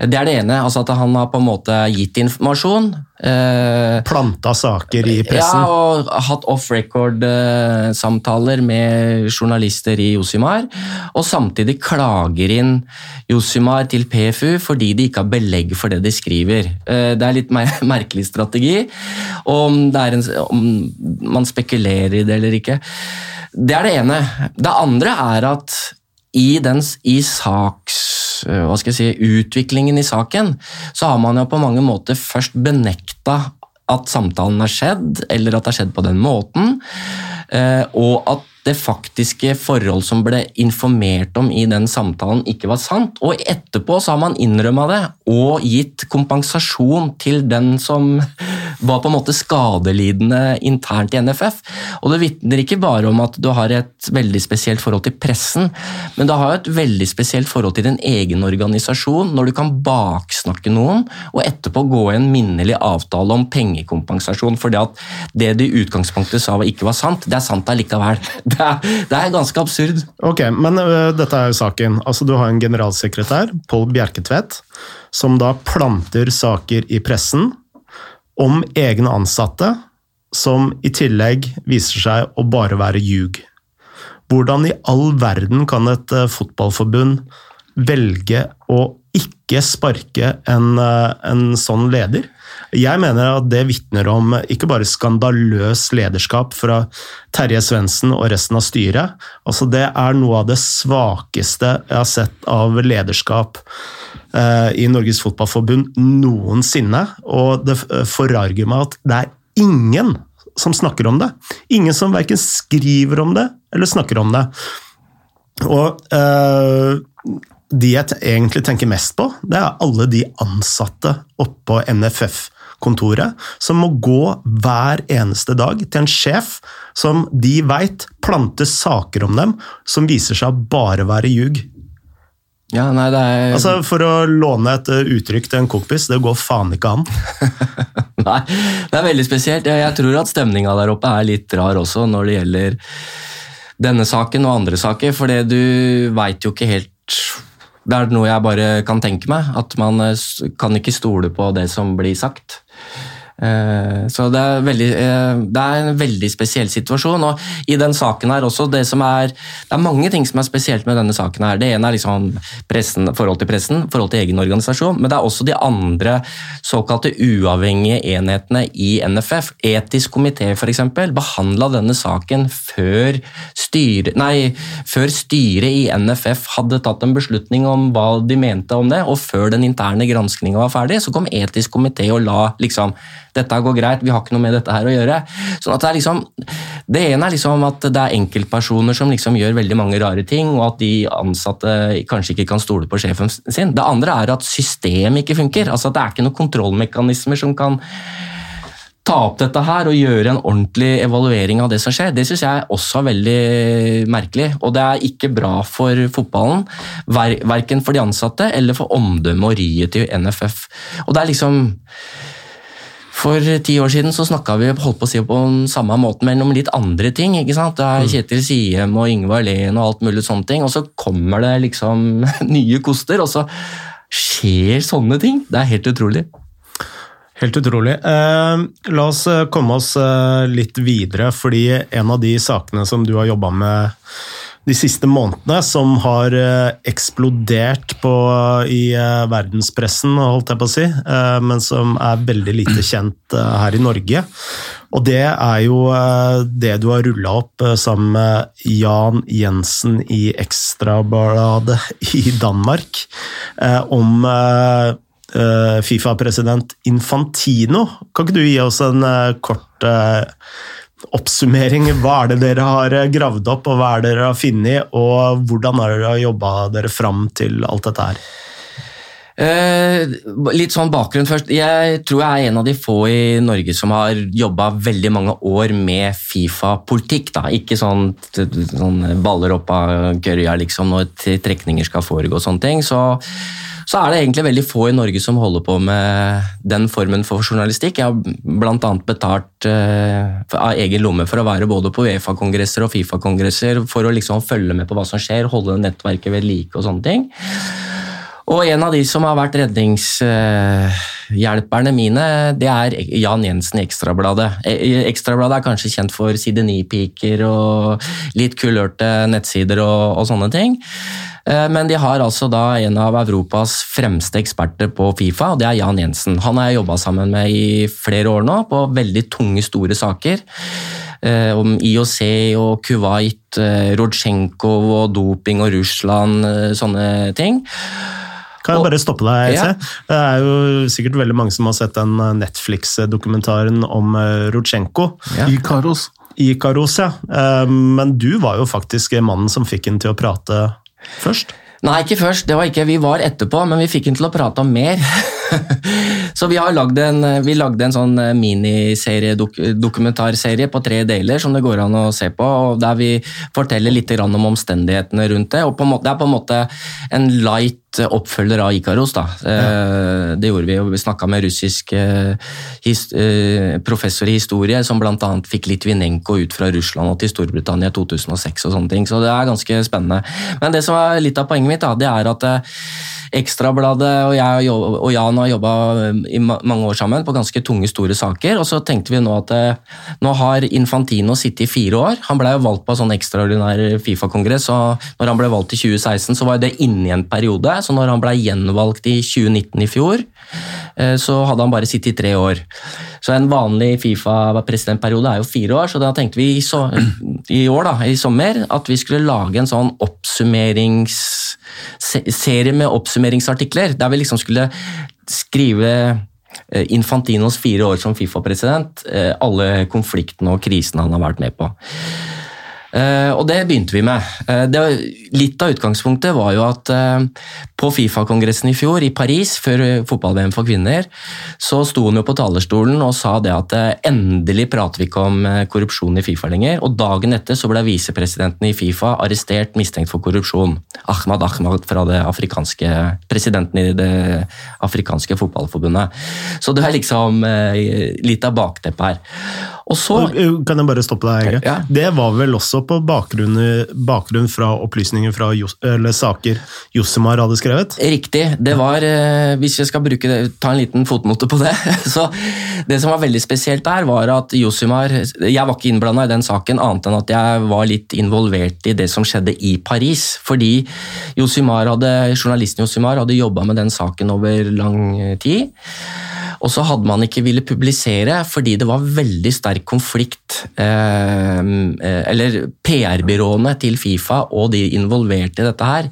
Det er det ene. altså At han har på en måte gitt informasjon. Eh, Planta saker i pressen. ja, og hatt off record-samtaler med journalister i Josimar, og samtidig klager inn Josimar til PFU fordi de ikke har belegg for det de skriver. Eh, Det er litt mer- merkelig strategi, om, det er en, om man spekulerer i det eller ikke. Det er det ene. Det andre er at i, den, i saks, hva skal jeg si, utviklingen i saken, så har man jo på mange måter først benekta at samtalen har skjedd, eller at det har skjedd på den måten, eh, og at det faktiske forhold som ble informert om i den samtalen, ikke var sant. Og etterpå så har man innrømma det og gitt kompensasjon til den som var på en måte skadelidende internt i NFF. Og det vitner ikke bare om at du har et veldig spesielt forhold til pressen, men du har et veldig spesielt forhold til din egen organisasjon når du kan baksnakke noen og etterpå gå i en minnelig avtale om pengekompensasjon fordi at det du i utgangspunktet sa ikke var sant, det er sant allikevel. Det det er ganske absurd. Ok, men ø, dette er jo saken. Altså, du har en generalsekretær, Pål Bjerketvedt, som da planter saker i pressen om egne ansatte, som i tillegg viser seg å bare være ljug. Hvordan i all verden kan et fotballforbund velge å ikke sparke en, en sånn leder? Jeg mener at det vitner om ikke bare skandaløs lederskap fra Terje Svendsen og resten av styret. Altså det er noe av det svakeste jeg har sett av lederskap eh, i Norges Fotballforbund noensinne. Og det eh, forarger meg at det er ingen som snakker om det. Ingen som verken skriver om det eller snakker om det. Og eh, de jeg egentlig tenker mest på, det er alle de ansatte oppå NFF-kontoret som må gå hver eneste dag til en sjef som de veit planter saker om dem som viser seg å bare være ljug. Ja, nei, det er... Altså, for å låne et eh, uttrykk til en kompis, det går faen ikke an. Nei, det er veldig spesielt. Jeg tror at stemninga der oppe er litt rar også når det gjelder denne saken og andre saker, for du veit jo ikke helt Det er noe jeg bare kan tenke meg, at man eh, kan ikke stole på det som blir sagt. Eh, Så det er, veldig, eh, det er en veldig spesiell situasjon. og i den saken her også, det, er, det er mange ting som er spesielt med denne saken. her. Det ene er liksom pressen, forhold til pressen, forhold til egen organisasjon, men det er også de andre såkalte uavhengige enhetene i NFF. Etisk komité f.eks. behandla denne saken før, styre, nei, før styret i NFF hadde tatt en beslutning om hva de mente om det, og før den interne granskinga var ferdig, så kom etisk komité og la liksom dette går greit, vi har ikke noe med dette her å gjøre. Sånn Det liksom, det ene er liksom at det er enkeltpersoner som liksom gjør veldig mange rare ting, og at de ansatte kanskje ikke kan stole på sjefen sin. Det andre er at systemet ikke funker. altså at Det er ikke noen kontrollmekanismer som kan ta opp dette her og gjøre en ordentlig evaluering av det som skjer, det syns jeg også er veldig merkelig. Og det er ikke bra for fotballen, ver verken for de ansatte eller for omdømmet og ryet til NFF. Og det er liksom for ti år siden så snakka vi holdt på å si på den samme måten, men om litt andre ting. ikke sant? Det er Kjetil Siem og Yngvar Lehn og alt mulig sånne ting, og så kommer det liksom nye koster, og så skjer sånne ting. Det er helt utrolig. Helt utrolig. Eh, la oss eh, komme oss eh, litt videre, fordi en av de sakene som du har jobba med de siste månedene, som har eh, eksplodert på, i eh, verdenspressen, holdt jeg på å si, eh, men som er veldig lite kjent eh, her i Norge. Og det er jo eh, det du har rulla opp eh, sammen med Jan Jensen i Ekstrabladet i Danmark, eh, om eh, eh, Fifa-president Infantino. Kan ikke du gi oss en eh, kort eh, oppsummering? Hva er det dere har eh, gravd opp, og hva er det dere har funnet, og hvordan har dere jobba dere fram til alt dette her? Eh, litt sånn bakgrunn først. Jeg tror jeg er en av de få i Norge som har jobba veldig mange år med Fifa-politikk. Ikke sånn, sånn baller opp av gørja liksom, når trekninger skal foregå og sånne ting. Så, så er det egentlig veldig få i Norge som holder på med den formen for journalistikk. Jeg har bl.a. betalt eh, av egen lomme for å være både på Uefa-kongresser og Fifa-kongresser for å liksom følge med på hva som skjer, holde nettverket ved like og sånne ting. Og en av de som har vært redningshjelperne mine, det er Jan Jensen i Ekstrabladet. Eh, Ekstrabladet er kanskje kjent for side 9-piker og litt kulørte nettsider og, og sånne ting. Eh, Men de har altså da en av Europas fremste eksperter på Fifa, og det er Jan Jensen. Han har jeg jobba sammen med i flere år nå, på veldig tunge, store saker. Eh, Om IOC og Kuwait, eh, Rodsjenko og doping og Russland, sånne ting. Kan jeg bare stoppe deg, Ja. Det er jo sikkert veldig mange som har sett den Netflix-dokumentaren om Rutsjenko. Ja. Ikaros. Ikaros, ja. Men du var jo faktisk mannen som fikk henne til å prate først. Nei, ikke først. Det var ikke, Vi var etterpå, men vi fikk henne til å prate om mer. Så vi har lagd en, vi lagde en sånn eh, miniserie, dok, på tre deler som det går an å se på, og der vi forteller litt om omstendighetene rundt det. og på en måte, Det er på en måte en light oppfølger av Ikaros. da. Ja. Det gjorde vi, og vi snakka med russisk eh, eh, professor i historie, som bl.a. fikk Litvinenko ut fra Russland og til Storbritannia i 2006. og sånne ting, Så det er ganske spennende. Men det som er litt av poenget mitt, da, det er at eh, Ekstrabladet og jeg og Jan har jobba i mange år sammen på ganske tunge, store saker. Og så tenkte vi nå at eh, nå har Infantino sittet i fire år. Han ble jo valgt på en sånn ekstraordinær Fifa-kongress, og når han ble valgt i 2016, så var det inni en periode. Så når han ble gjenvalgt i 2019 i fjor, eh, så hadde han bare sittet i tre år. Så en vanlig Fifa-presidentperiode er jo fire år, så da tenkte vi i, så, i år, da, i sommer, at vi skulle lage en sånn oppsummeringsserie med oppsummeringsartikler, der vi liksom skulle skrive eh, Infantinos fire år som Fifa-president, eh, alle konfliktene og krisene han har vært med på. Eh, og det begynte vi med. Eh, det, litt av utgangspunktet var jo at eh, på Fifa-kongressen i fjor i Paris, før fotball-VM for kvinner, så sto hun jo på talerstolen og sa det at endelig prater vi ikke om korrupsjon i Fifa lenger. Og dagen etter så ble visepresidenten i Fifa arrestert mistenkt for korrupsjon. Ahmad Ahmad fra det afrikanske presidenten i det afrikanske fotballforbundet. Så det er liksom litt av bakteppet her. Og så Kan jeg bare stoppe deg? Ja. Det var vel også på bakgrunn, bakgrunn fra opplysninger fra eller saker Jossemar hadde skrevet? Riktig. Det var, eh, hvis jeg skal bruke det, ta en liten fotnote på det så Det som var veldig spesielt der, var at Josimar Jeg var ikke innblanda i den saken, annet enn at jeg var litt involvert i det som skjedde i Paris. Fordi Josimar hadde, journalisten Josimar hadde jobba med den saken over lang tid. Og så hadde man ikke ville publisere fordi det var veldig sterk konflikt eh, Eller PR-byråene til Fifa og de involverte i dette her,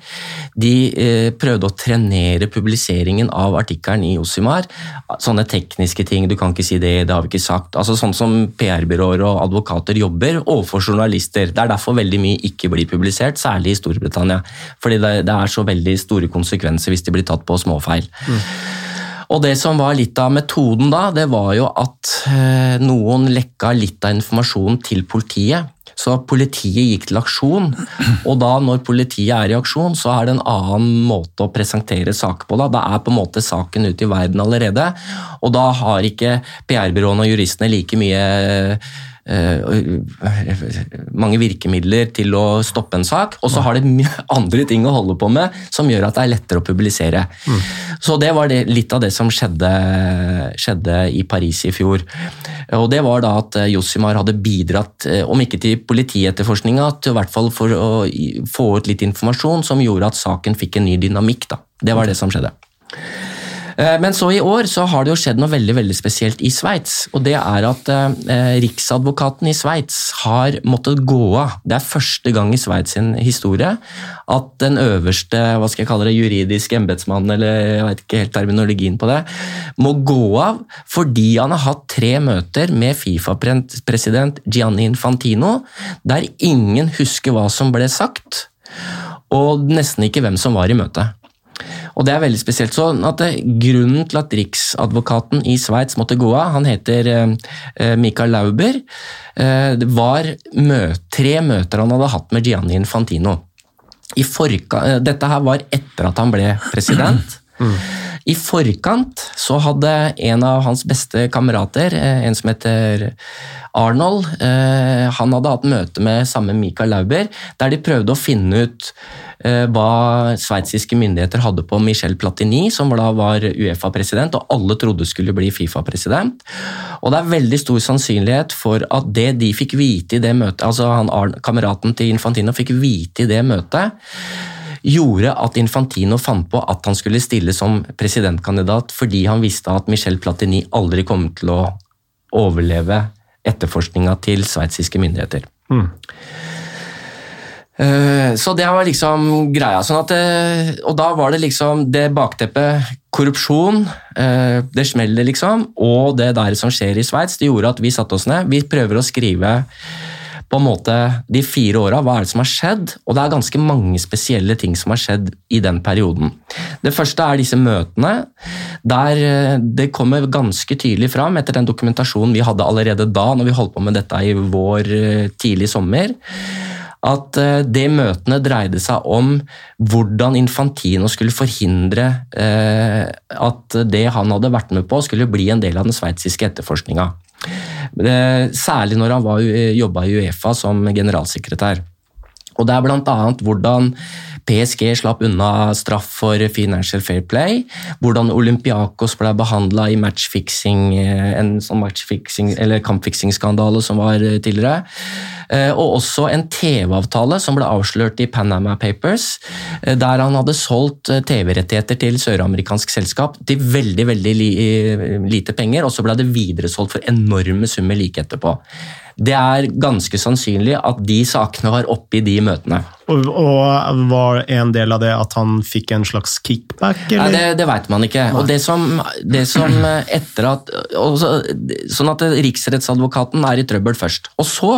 de eh, prøvde å trenere publiseringen av artikkelen i Osimar. Sånne tekniske ting, du kan ikke si det, det har vi ikke sagt. Altså Sånn som PR-byråer og advokater jobber overfor journalister. Det er derfor veldig mye ikke blir publisert, særlig i Storbritannia. Fordi det, det er så veldig store konsekvenser hvis de blir tatt på småfeil. Mm. Og det som var litt av metoden da, det var jo at eh, noen lekka litt av informasjonen til politiet. Så politiet gikk til aksjon, og da når politiet er i aksjon, så er det en annen måte å presentere saker på. Da, da er på en måte saken ute i verden allerede, og da har ikke PR-byråene og juristene like mye mange virkemidler til å stoppe en sak, og så har det andre ting å holde på med som gjør at det er lettere å publisere. Mm. Så det var det, litt av det som skjedde, skjedde, i Paris i fjor. Og det var da at eh, Josimar hadde bidratt, eh, om ikke til politietterforskninga, til i hvert fall for å få ut litt informasjon som gjorde at saken fikk en ny dynamikk. Da. Det var det som skjedde. Eh, men så i år så har det jo skjedd noe veldig veldig spesielt i Sveits. Og det er at eh, Riksadvokaten i Sveits har måttet gå av. Det er første gang i Sveits sin historie at den øverste hva skal jeg kalle det, juridiske embetsmannen, eller jeg vet ikke helt terminologien på det, må gå av fordi han har hatt tre møter med Fifa-president Gianni Infantino, der ingen husker hva som ble sagt, og nesten ikke hvem som var i møtet. Og det er veldig spesielt. Så at Grunnen til at riksadvokaten i Sveits måtte gå av, han heter eh, eh, Michael Lauber, eh, det var tre møter han hadde hatt med Gianni Infantino. dette her var etter at han ble president. I forkant så hadde en av hans beste kamerater, en som heter Arnold, han hadde hatt møte med samme Michael Lauber, der de prøvde å finne ut Eh, hva sveitsiske myndigheter hadde på Michel Platini, som da var Uefa-president, og alle trodde skulle bli Fifa-president. Og det er veldig stor sannsynlighet for at det de fikk vite i det møtet, altså han, kameraten til Infantino fikk vite i det møtet, gjorde at Infantino fant på at han skulle stille som presidentkandidat fordi han visste at Michel Platini aldri kom til å overleve etterforskninga til sveitsiske myndigheter. Mm. Eh, så det var liksom greia. Sånn at, eh, og da var det liksom det bakteppet Korrupsjon, eh, det smeller liksom, og det der som skjer i Sveits, det gjorde at vi satte oss ned. Vi prøver å skrive på en måte de fire åra, hva er det som har skjedd? Og det er ganske mange spesielle ting som har skjedd i den perioden. Det første er disse møtene, der det kommer ganske tydelig fram etter den dokumentasjonen vi hadde allerede da, når vi holdt på med dette i vår tidlig sommer at det de møtene dreide seg om hvordan Infantino skulle forhindre eh, at det han hadde vært med på, skulle bli en del av den sveitsiske etterforskninga. Eh, særlig når han jobba i Uefa som generalsekretær. Og Det er bl.a. hvordan PSG slapp unna straff for Financial Fair Play. Hvordan Olympiakos ble behandla i matchfixing, en sånn matchfixing, eller kampfiksingsskandale som var tidligere. Eh, og også en TV-avtale som ble avslørt i Panama Papers, eh, der han hadde solgt eh, TV-rettigheter til søramerikansk selskap til veldig veldig lite penger, og så ble det videresolgt for enorme summer like etterpå. Det er ganske sannsynlig at de sakene var oppe i de møtene. Og, og Var en del av det at han fikk en slags kickback? Eller? Nei, det, det vet man ikke. Og det som, det som etter at, også, Sånn at riksrettsadvokaten er i trøbbel først. Og så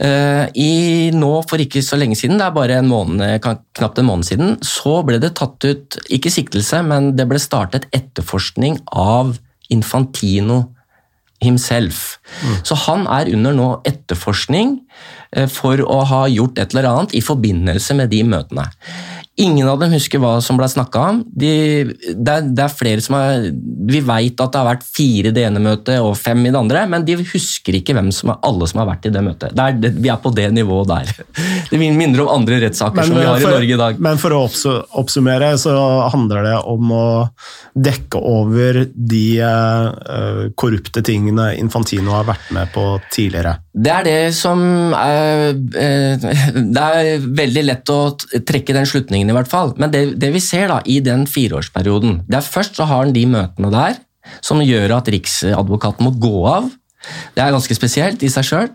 i nå For ikke så lenge siden, det er bare en måned, knapt en måned siden, så ble det tatt ut, ikke siktelse, men det ble startet etterforskning av Infantino himself. Mm. Så han er under nå etterforskning uh, for å ha gjort et eller annet i forbindelse med de møtene. Ingen av dem husker hva som ble snakka om. De, det, er, det, er, flere som er, Vi veit at det har vært fire i det ene møtet og fem i det andre, men de husker ikke hvem som er, alle som har vært i det møtet. Det er, vi er på det nivået der. Det minner om andre rettssaker som vi har for, i Norge i dag. Men for å oppsummere så handler det om å dekke over de uh, korrupte tingene Infantino har vært med på tidligere. Det er det som er, uh, Det er veldig lett å trekke den slutningen, i hvert fall. Men det, det vi ser da, i den fireårsperioden det er Først så har han de møtene der som gjør at Riksadvokaten må gå av. Det er ganske spesielt i seg sjøl.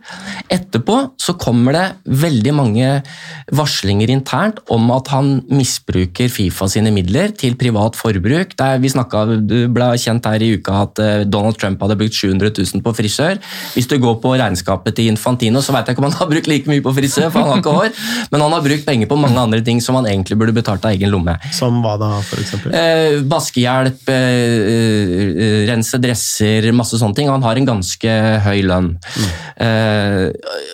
Etterpå så kommer det veldig mange varslinger internt om at han misbruker Fifa sine midler til privat forbruk. Der vi snakket, du ble kjent her i uka at eh, Donald Trump hadde brukt 700 000 på frisør. Hvis du går på regnskapet til Infantino, så vet jeg ikke om han har brukt like mye på frisør, for han har ikke hår, men han har brukt penger på mange andre ting som han egentlig burde betalt av egen lomme. Som hva da, f.eks.? Eh, vaskehjelp, eh, eh, rense dresser, masse sånne ting. Han har en ganske høy lønn. Mm.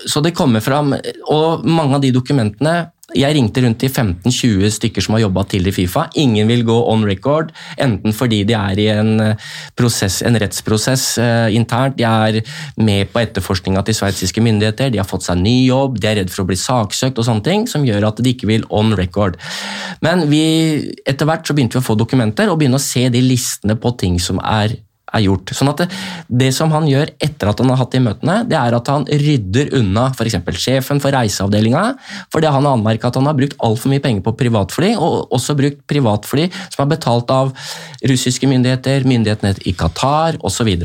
Så det kommer fram Og mange av de dokumentene jeg ringte rundt til 15-20 stykker som har jobba til i Fifa. Ingen vil gå on record, enten fordi de er i en, prosess, en rettsprosess internt, de er med på etterforskninga til sveitsiske myndigheter, de har fått seg ny jobb, de er redd for å bli saksøkt og sånne ting, som gjør at de ikke vil on record. Men vi, etter hvert så begynte vi å få dokumenter og begynne å se de listene på ting som er er gjort. Sånn at det, det, som han gjør etter at han har hatt de møtene, det er at han rydder unna f.eks. sjefen for reiseavdelinga, fordi han har anmerka at han har brukt altfor mye penger på privatfly, og også brukt privatfly som er betalt av russiske myndigheter, myndighetene i Qatar osv.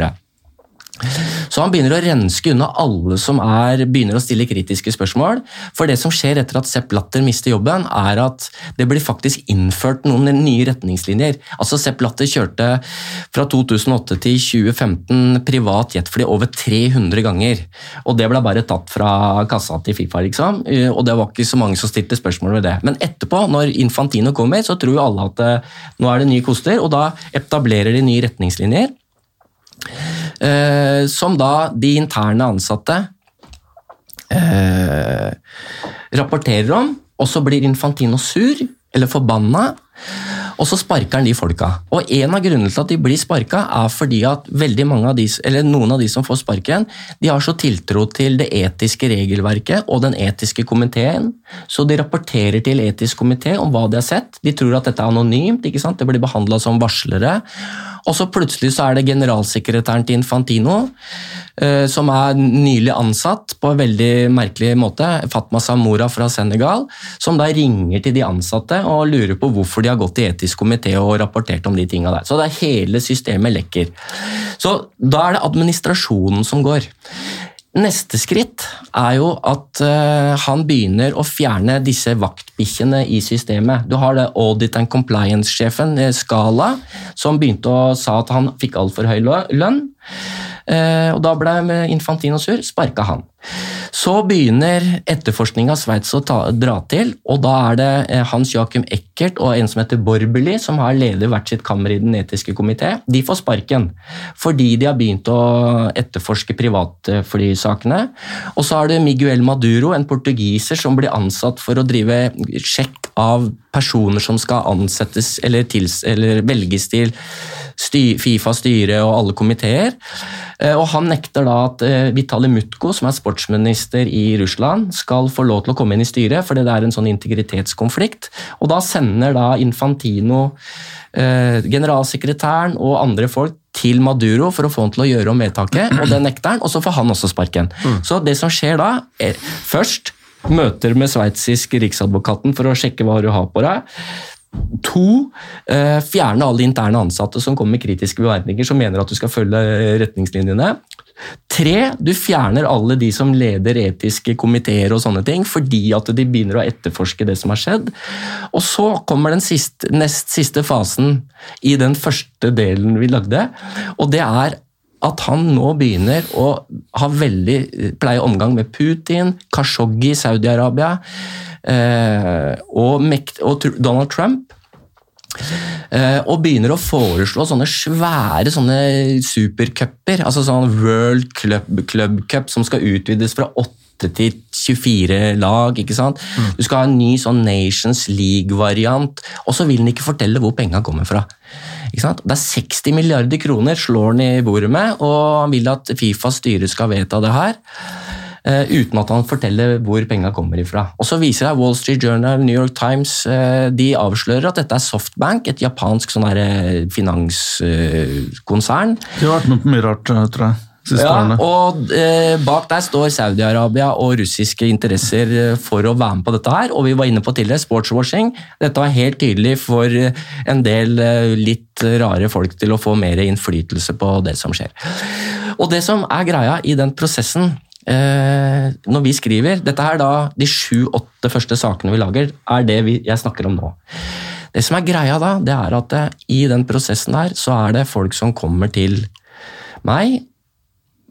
Så han begynner å renske unna alle som er, begynner å stille kritiske spørsmål. For det som skjer etter at Sepp Latter mister jobben, er at det blir faktisk innført noen nye retningslinjer. Altså Sepp Latter kjørte fra 2008 til 2015 privat jetfly over 300 ganger. Og det ble bare tatt fra kassa til Fifa, liksom. Og det var ikke så mange som stilte spørsmål ved det. Men etterpå, når Infantino kommer, så tror alle at eh, nå er det nye koster, og da etablerer de nye retningslinjer. Eh, som da de interne ansatte eh, rapporterer om, og så blir Infantino sur eller forbanna. Og så sparker han de folka. Og En av grunnene til at de blir sparka, er fordi at av de, noen av de som får sparken, de har så tiltro til det etiske regelverket og den etiske komiteen, så de rapporterer til etisk komité om hva de har sett. De tror at dette er anonymt, ikke sant? det blir behandla som varslere. Og så plutselig så er det generalsekretæren til Infantino, som er nylig ansatt på en veldig merkelig måte, Fatma Samora fra Senegal, som da ringer til de ansatte og lurer på hvorfor de har gått i etisk komité og rapportert om de tinga der. Så det er hele systemet lekker. Så da er det administrasjonen som går. Neste skritt er jo at uh, han begynner å fjerne disse vaktbikkjene i systemet. Du har det audit and compliance-sjefen, eh, Skala, som begynte å sa at han fikk altfor høy lønn. Uh, og Da ble Infantino sur, sparka han. Så begynner etterforskninga Sveits å ta, dra til, og da er det eh, Hans Joachim Eckert og en som heter Borbeli, som har leder hvert sitt kammer i Den etiske komité. De får sparken fordi de har begynt å etterforske privatflysakene. Og så har du Miguel Maduro, en portugiser som blir ansatt for å drive sjekk av personer som skal ansettes eller, tils, eller velges til Fifa-styre og alle komiteer. Eh, og Han nekter da at Vitali Mutko, som er sportsminister i Russland, skal få lov til å komme inn i styret, fordi det er en sånn integritetskonflikt. Og Da sender da Infantino eh, generalsekretæren og andre folk til Maduro for å få han til å gjøre om vedtaket, og det nekter han, og så får han også sparken. Mm. Så det som skjer da, er først møter med sveitsisk riksadvokaten for å sjekke hva du har på deg. To, eh, fjerne alle interne ansatte som kommer med kritiske beverkninger, som mener at du skal følge retningslinjene. Tre, du fjerner alle de som leder etiske komiteer og sånne ting, fordi at de begynner å etterforske det som har skjedd. Og så kommer den siste, nest siste fasen i den første delen vi lagde, og det er at han nå begynner å ha veldig pleie omgang med Putin, Khashoggi i Saudi-Arabia Eh, og, og Donald Trump og begynner å foreslå sånne svære sånne supercuper, altså sånn World Club, Club Cup som skal utvides fra 8 8 til 24 lag. ikke sant? Du skal ha en ny sånn Nations League-variant, og så vil den ikke fortelle hvor penga kommer fra. Ikke sant? Det er 60 milliarder kroner slår han i bordet med, og han vil at Fifas styre skal vedta det her. Eh, uten at han forteller hvor penga kommer ifra. Og så viser jeg Wall Street Journal, New York Times eh, de avslører at dette er Softbank, et japansk sånn eh, finanskonsern. De har vært med på mye rart, tror jeg. Ja, og eh, Bak der står Saudi-Arabia og russiske interesser for å være med på dette. her, og Vi var inne på tidligere, sportswashing. Dette var helt tydelig for en del eh, litt rare folk til å få mer innflytelse på det som skjer. Og Det som er greia i den prosessen når vi skriver Dette er da de sju-åtte første sakene vi lager, er det vi, jeg snakker om nå. Det som er greia da, det er at eh, i den prosessen der, så er det folk som kommer til meg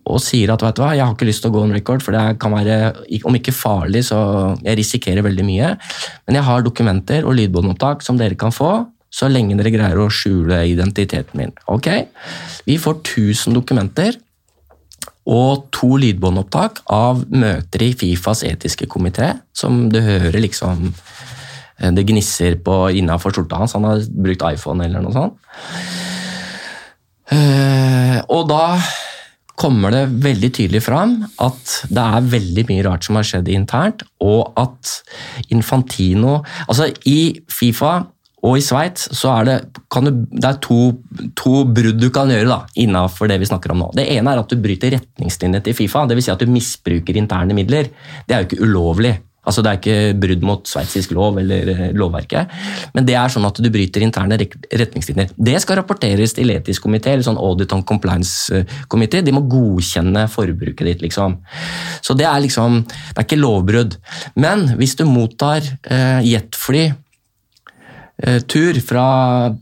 og sier at vet du hva, jeg har ikke lyst til å gå on record, for det kan være, om ikke farlig, så jeg risikerer veldig mye. Men jeg har dokumenter og lydbåndopptak som dere kan få, så lenge dere greier å skjule identiteten min. Ok? Vi får 1000 dokumenter og to lydbåndopptak av møter i Fifas etiske komité, som du hører liksom eh, det gnisser på innafor skjorta hans. Han har brukt iPhone eller noe sånt. Eh, og da kommer det veldig tydelig fram at det er veldig mye rart som har skjedd internt, og at Infantino Altså, i Fifa og i Sveits så er det, du, det er to, to brudd du kan gjøre da, innenfor det vi snakker om nå. Det ene er at du bryter retningslinjene til Fifa, dvs. Si at du misbruker interne midler. Det er jo ikke ulovlig. Altså Det er ikke brudd mot sveitsisk lov eller eh, lovverket, men det er sånn at du bryter interne retningslinjer. Det skal rapporteres til etisk komité, eller sånn audit and compliance committee. De må godkjenne forbruket ditt, liksom. Så det er liksom Det er ikke lovbrudd. Men hvis du mottar eh, jetfly eh, tur fra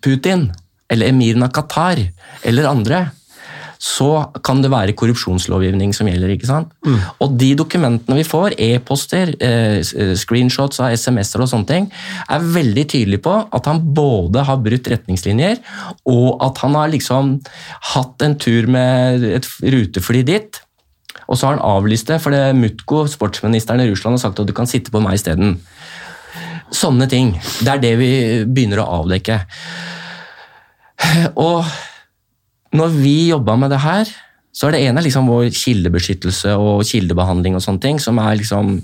Putin eller emiren av Qatar eller andre, så kan det være korrupsjonslovgivning som gjelder. ikke sant? Og de dokumentene vi får, e-poster, eh, eh, screenshots av SMS-er og sånne ting, er veldig tydelig på at han både har brutt retningslinjer, og at han har liksom hatt en tur med et rutefly dit, og så har han avlyst det, for det Mutko, sportsministeren i Russland, har sagt at du kan sitte på meg isteden. Sånne ting. Det er det vi begynner å avdekke. Og når vi jobba med det her, så er det ene liksom vår kildebeskyttelse og kildebehandling og sånne ting, som er liksom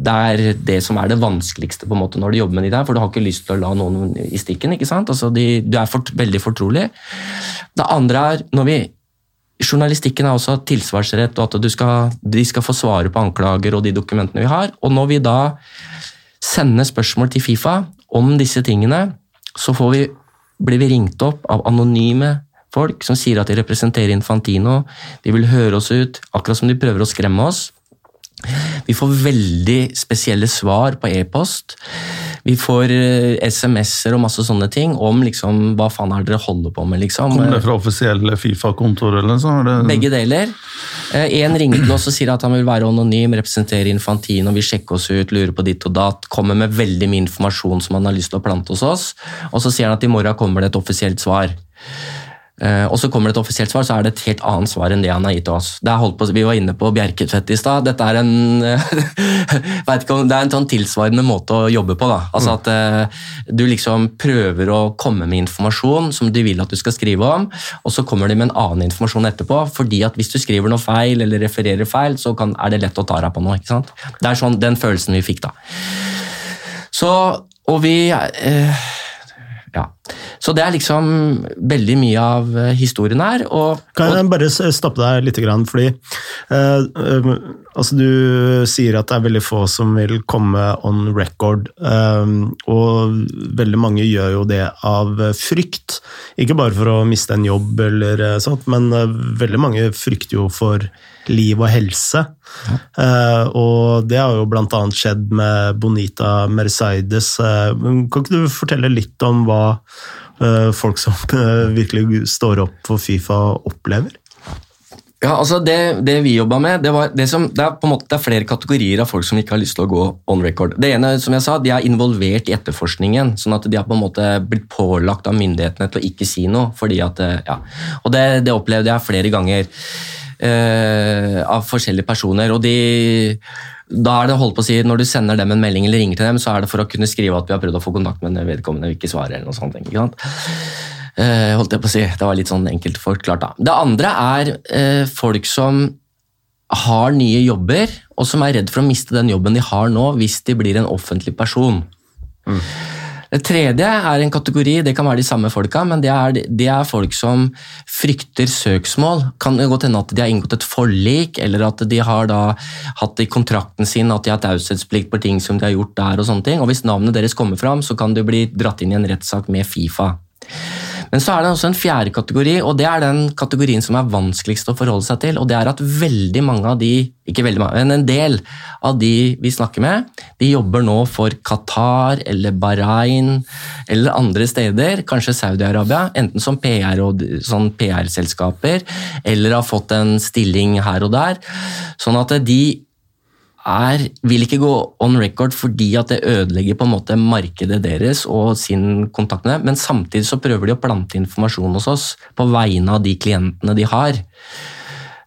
det er det som er det vanskeligste på en måte når du jobber med de der, for du har ikke lyst til å la noen i stikken. ikke sant? Altså de, du er fort, veldig fortrolig. Det andre er når vi Journalistikken er også tilsvarsrett, og at skal, de skal få svare på anklager og de dokumentene vi har. Og når vi da sender spørsmål til Fifa om disse tingene, så vi, blir vi ringt opp av anonyme folk som sier at de representerer Infantino. De vil høre oss ut, akkurat som de prøver å skremme oss. Vi får veldig spesielle svar på e-post. Vi får eh, SMS-er og masse sånne ting om liksom, hva faen er dere holder på med. liksom. Kommer det fra offisielle Fifa-kontor, eller så? Det... Begge deler. Én En ringer til oss og sier at han vil være anonym, representere Infantino, vil sjekke oss ut, lurer på ditt og datt, kommer med veldig mye informasjon som han har lyst til å plante hos oss, og så sier han at i morgen kommer det et offisielt svar. Eh, og så kommer det et offisielt svar, så er det et helt annet svar enn det han har gitt oss. Det er holdt på, vi var inne på Bjerketvedt i stad. Dette er en ikke om, det er en sånn tilsvarende måte å jobbe på. da. Altså at eh, Du liksom prøver å komme med informasjon som de vil at du skal skrive om, og så kommer de med en annen informasjon etterpå. fordi at hvis du skriver noe feil eller refererer feil, så kan, er det lett å ta deg på noe. ikke sant? Det er sånn, den følelsen vi fikk da. Så, og vi eh, ja. Så det er liksom veldig mye av eh, historien her. Og, Kan jeg bare stoppe deg litt, fordi eh, eh, altså du sier at det er veldig få som vil komme on record, eh, og veldig mange gjør jo det av frykt. Ikke bare for å miste en jobb eller eh, sånt, men eh, veldig mange frykter jo for liv og helse. Eh, og det har jo annet skjedd med Bonita Mercedes. Uh, kan ikke du fortelle litt om hva uh, folk som virkelig står opp for Fifa, opplever? Ja, altså det, det vi jobba med, det, var, det, som, det, er på en måte, er flere kategorier av folk som ikke har lyst til å gå on record. Det ene, som jeg sa, de er involvert i etterforskningen, sånn at de har på en måte blitt pålagt av myndighetene til å ikke si noe. fordi at, ja. Og det, det opplevde jeg flere ganger. Eh, av forskjellige personer. og de da er det holdt på å si, Når du sender dem en melding eller ringer til dem, så er det for å kunne skrive at vi har prøvd å få kontakt med vedkommende og ikke svarer. eller noe sånt, ikke sant? Eh, holdt jeg på å si. Det var litt sånn enkelt forklart. da. Det andre er eh, folk som har nye jobber, og som er redd for å miste den jobben de har nå, hvis de blir en offentlig person. Det tredje er en kategori, det kan være de samme folka, men det er, det er folk som frykter søksmål. Kan det godt hende at de har inngått et forlik, eller at de har hatt i kontrakten sin at de har taushetsplikt på ting som de har gjort der. Og sånne ting. Og hvis navnet deres kommer fram, så kan du bli dratt inn i en rettssak med Fifa. Men så er det også en fjerde kategori, og det er den kategorien som er vanskeligst å forholde seg til. og det er at veldig mange av de, ikke veldig mange, men en del av de vi snakker med, de jobber nå for Qatar eller Bahrain eller andre steder, kanskje Saudi-Arabia, enten som PR-selskaper sånn PR-selskaper, eller har fått en stilling her og der. Sånn at de er, vil ikke gå on record fordi at det ødelegger på en måte markedet deres og sin kontakt med dem, men samtidig så prøver de å plante informasjon hos oss på vegne av de klientene de har.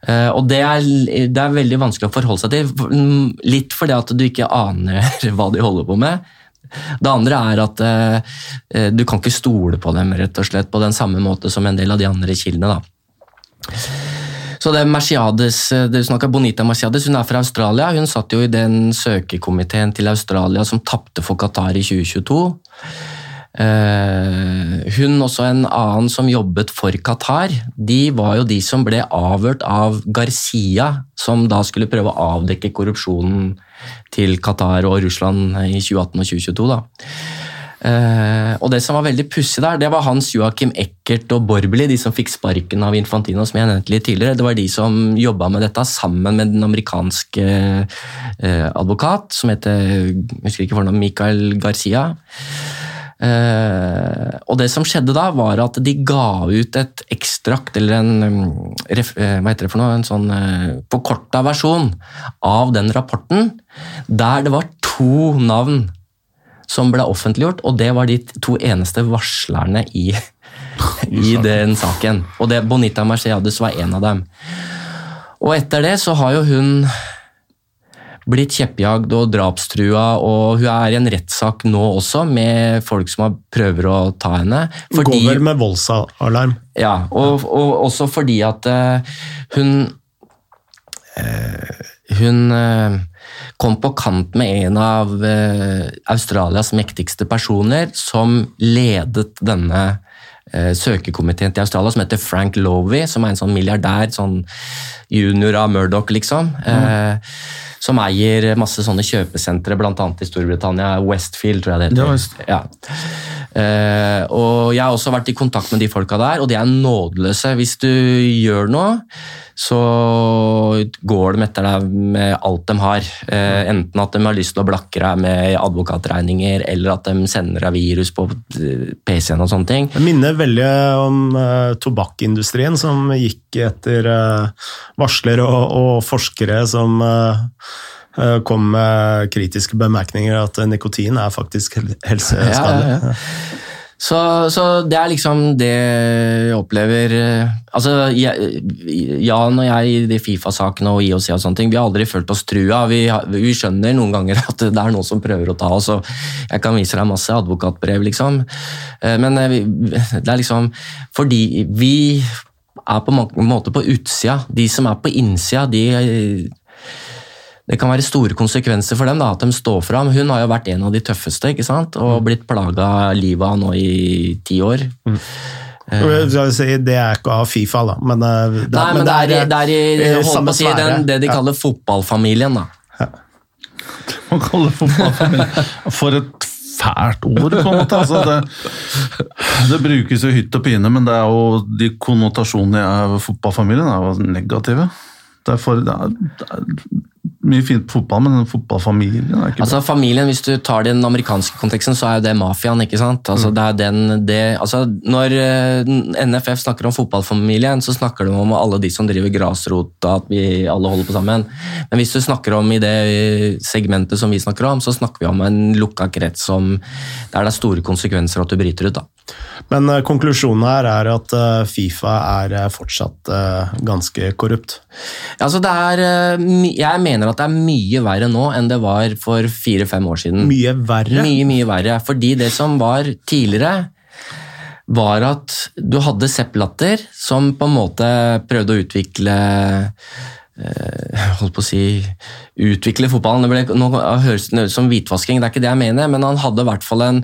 Eh, og det er, det er veldig vanskelig å forholde seg til, litt fordi at du ikke aner hva de holder på med. Det andre er at eh, du kan ikke stole på dem rett og slett på den samme måte som en del av de andre kildene. da. Så det er Mercedes, du snakker Bonita Marciades, hun er fra Australia. Hun satt jo i den søkekomiteen til Australia som tapte for Qatar i 2022. Uh, hun også en annen som jobbet for Qatar, de var jo de som ble avhørt av Garcia, som da skulle prøve å avdekke korrupsjonen til Qatar og Russland i 2018 og 2022. da. Uh, og Det som var veldig pussig der, det var Hans Joakim Eckert og Borbeli, de som fikk sparken av Infantino, som jeg nevnte litt tidligere. Det var de som jobba med dette sammen med den amerikanske uh, advokat, som heter jeg husker ikke fornavnet, Michael Garcia. Uh, og det som skjedde da, var at de ga ut et ekstrakt, eller en um, ref, hva heter det for noe, en sånn forkorta versjon av den rapporten, der det var to navn som ble offentliggjort, og det var de to eneste varslerne i, i den saken. Og det, Bonita Mercedes var en av dem. Og etter det så har jo hun blitt kjeppjagd og drapstrua, og hun er i en rettssak nå også med folk som prøver å ta henne. Fordi, Går vel med voldsalarm. Ja, og, og også fordi at uh, hun uh, Hun uh, kom på kant med en av eh, Australias mektigste personer, som ledet denne eh, søkekomiteen til Australia, som heter Frank Lovey, som er en sånn milliardær, sånn junior av Murdoch, liksom. Mm. Eh, som eier masse sånne kjøpesentre, bl.a. i Storbritannia. Westfield, tror jeg det heter. Ja. Uh, og Jeg har også vært i kontakt med de folka der, og de er nådeløse. Hvis du gjør noe, så går de etter deg med alt de har. Uh, enten at de har lyst til å blakke deg med advokatregninger, eller at de sender deg virus på PC-en og sånne ting. Det minner veldig om uh, tobakkindustrien, som gikk etter varsler og, og, forskere som Eh, kom med kritiske bemerkninger at nikotin er faktisk helseskadelig. Ja, ja, ja. Så, så, det er liksom det jeg opplever eh, Altså, Jan og jeg i de Fifa-sakene og IOC og sånne ting, vi har aldri følt oss trua. Vi, vi, skjønner noen ganger at det er noen som prøver å ta oss, og jeg kan vise deg masse advokatbrev, liksom. Eh, men det er liksom fordi vi er på en måte på utsida. De som er på innsida, de det kan være store konsekvenser for dem da, at de står fram. Hun har jo vært en av de tøffeste ikke sant? og mm. blitt plaga livet av nå i ti år. Mm. Det er ikke av Fifa, da. Men eh, det, Nei, men, men det, er, det er i, det, si, den, det de kaller ja. fotballfamilien. da. Ja. Man kaller fotballfamilien For et fælt ord, på en måte. Altså, det, det, brukes jo hytt og pine, men det er jo de konnotasjonene i fotballfamilien er jo negative. Derfor, det er, det er mye fint på fotball, men fotballfamilien er ikke altså, Familien, Hvis du tar den amerikanske konteksten, så er jo det mafiaen. ikke sant? Altså, mm. det er den, det, altså, når eh, NFF snakker om fotballfamilien, så snakker de om alle de som driver grasrota, at vi alle holder på sammen. Men hvis du snakker om i det segmentet som vi snakker om, så snakker vi om en lukka krets som, der det er store konsekvenser at du bryter ut. da. Men uh, konklusjonen her er at uh, Fifa er uh, fortsatt ganske korrupt. Altså det er, jeg mener at det er mye verre nå enn det var for fire-fem år siden. Mye verre? Mye, mye verre. Fordi det som var tidligere, var at du hadde Sepp Latter, som på en måte prøvde å utvikle holdt på å si utvikle fotballen. Det ble, nå høres det ut som hvitvasking, det er ikke det jeg mener, men han hadde i hvert fall en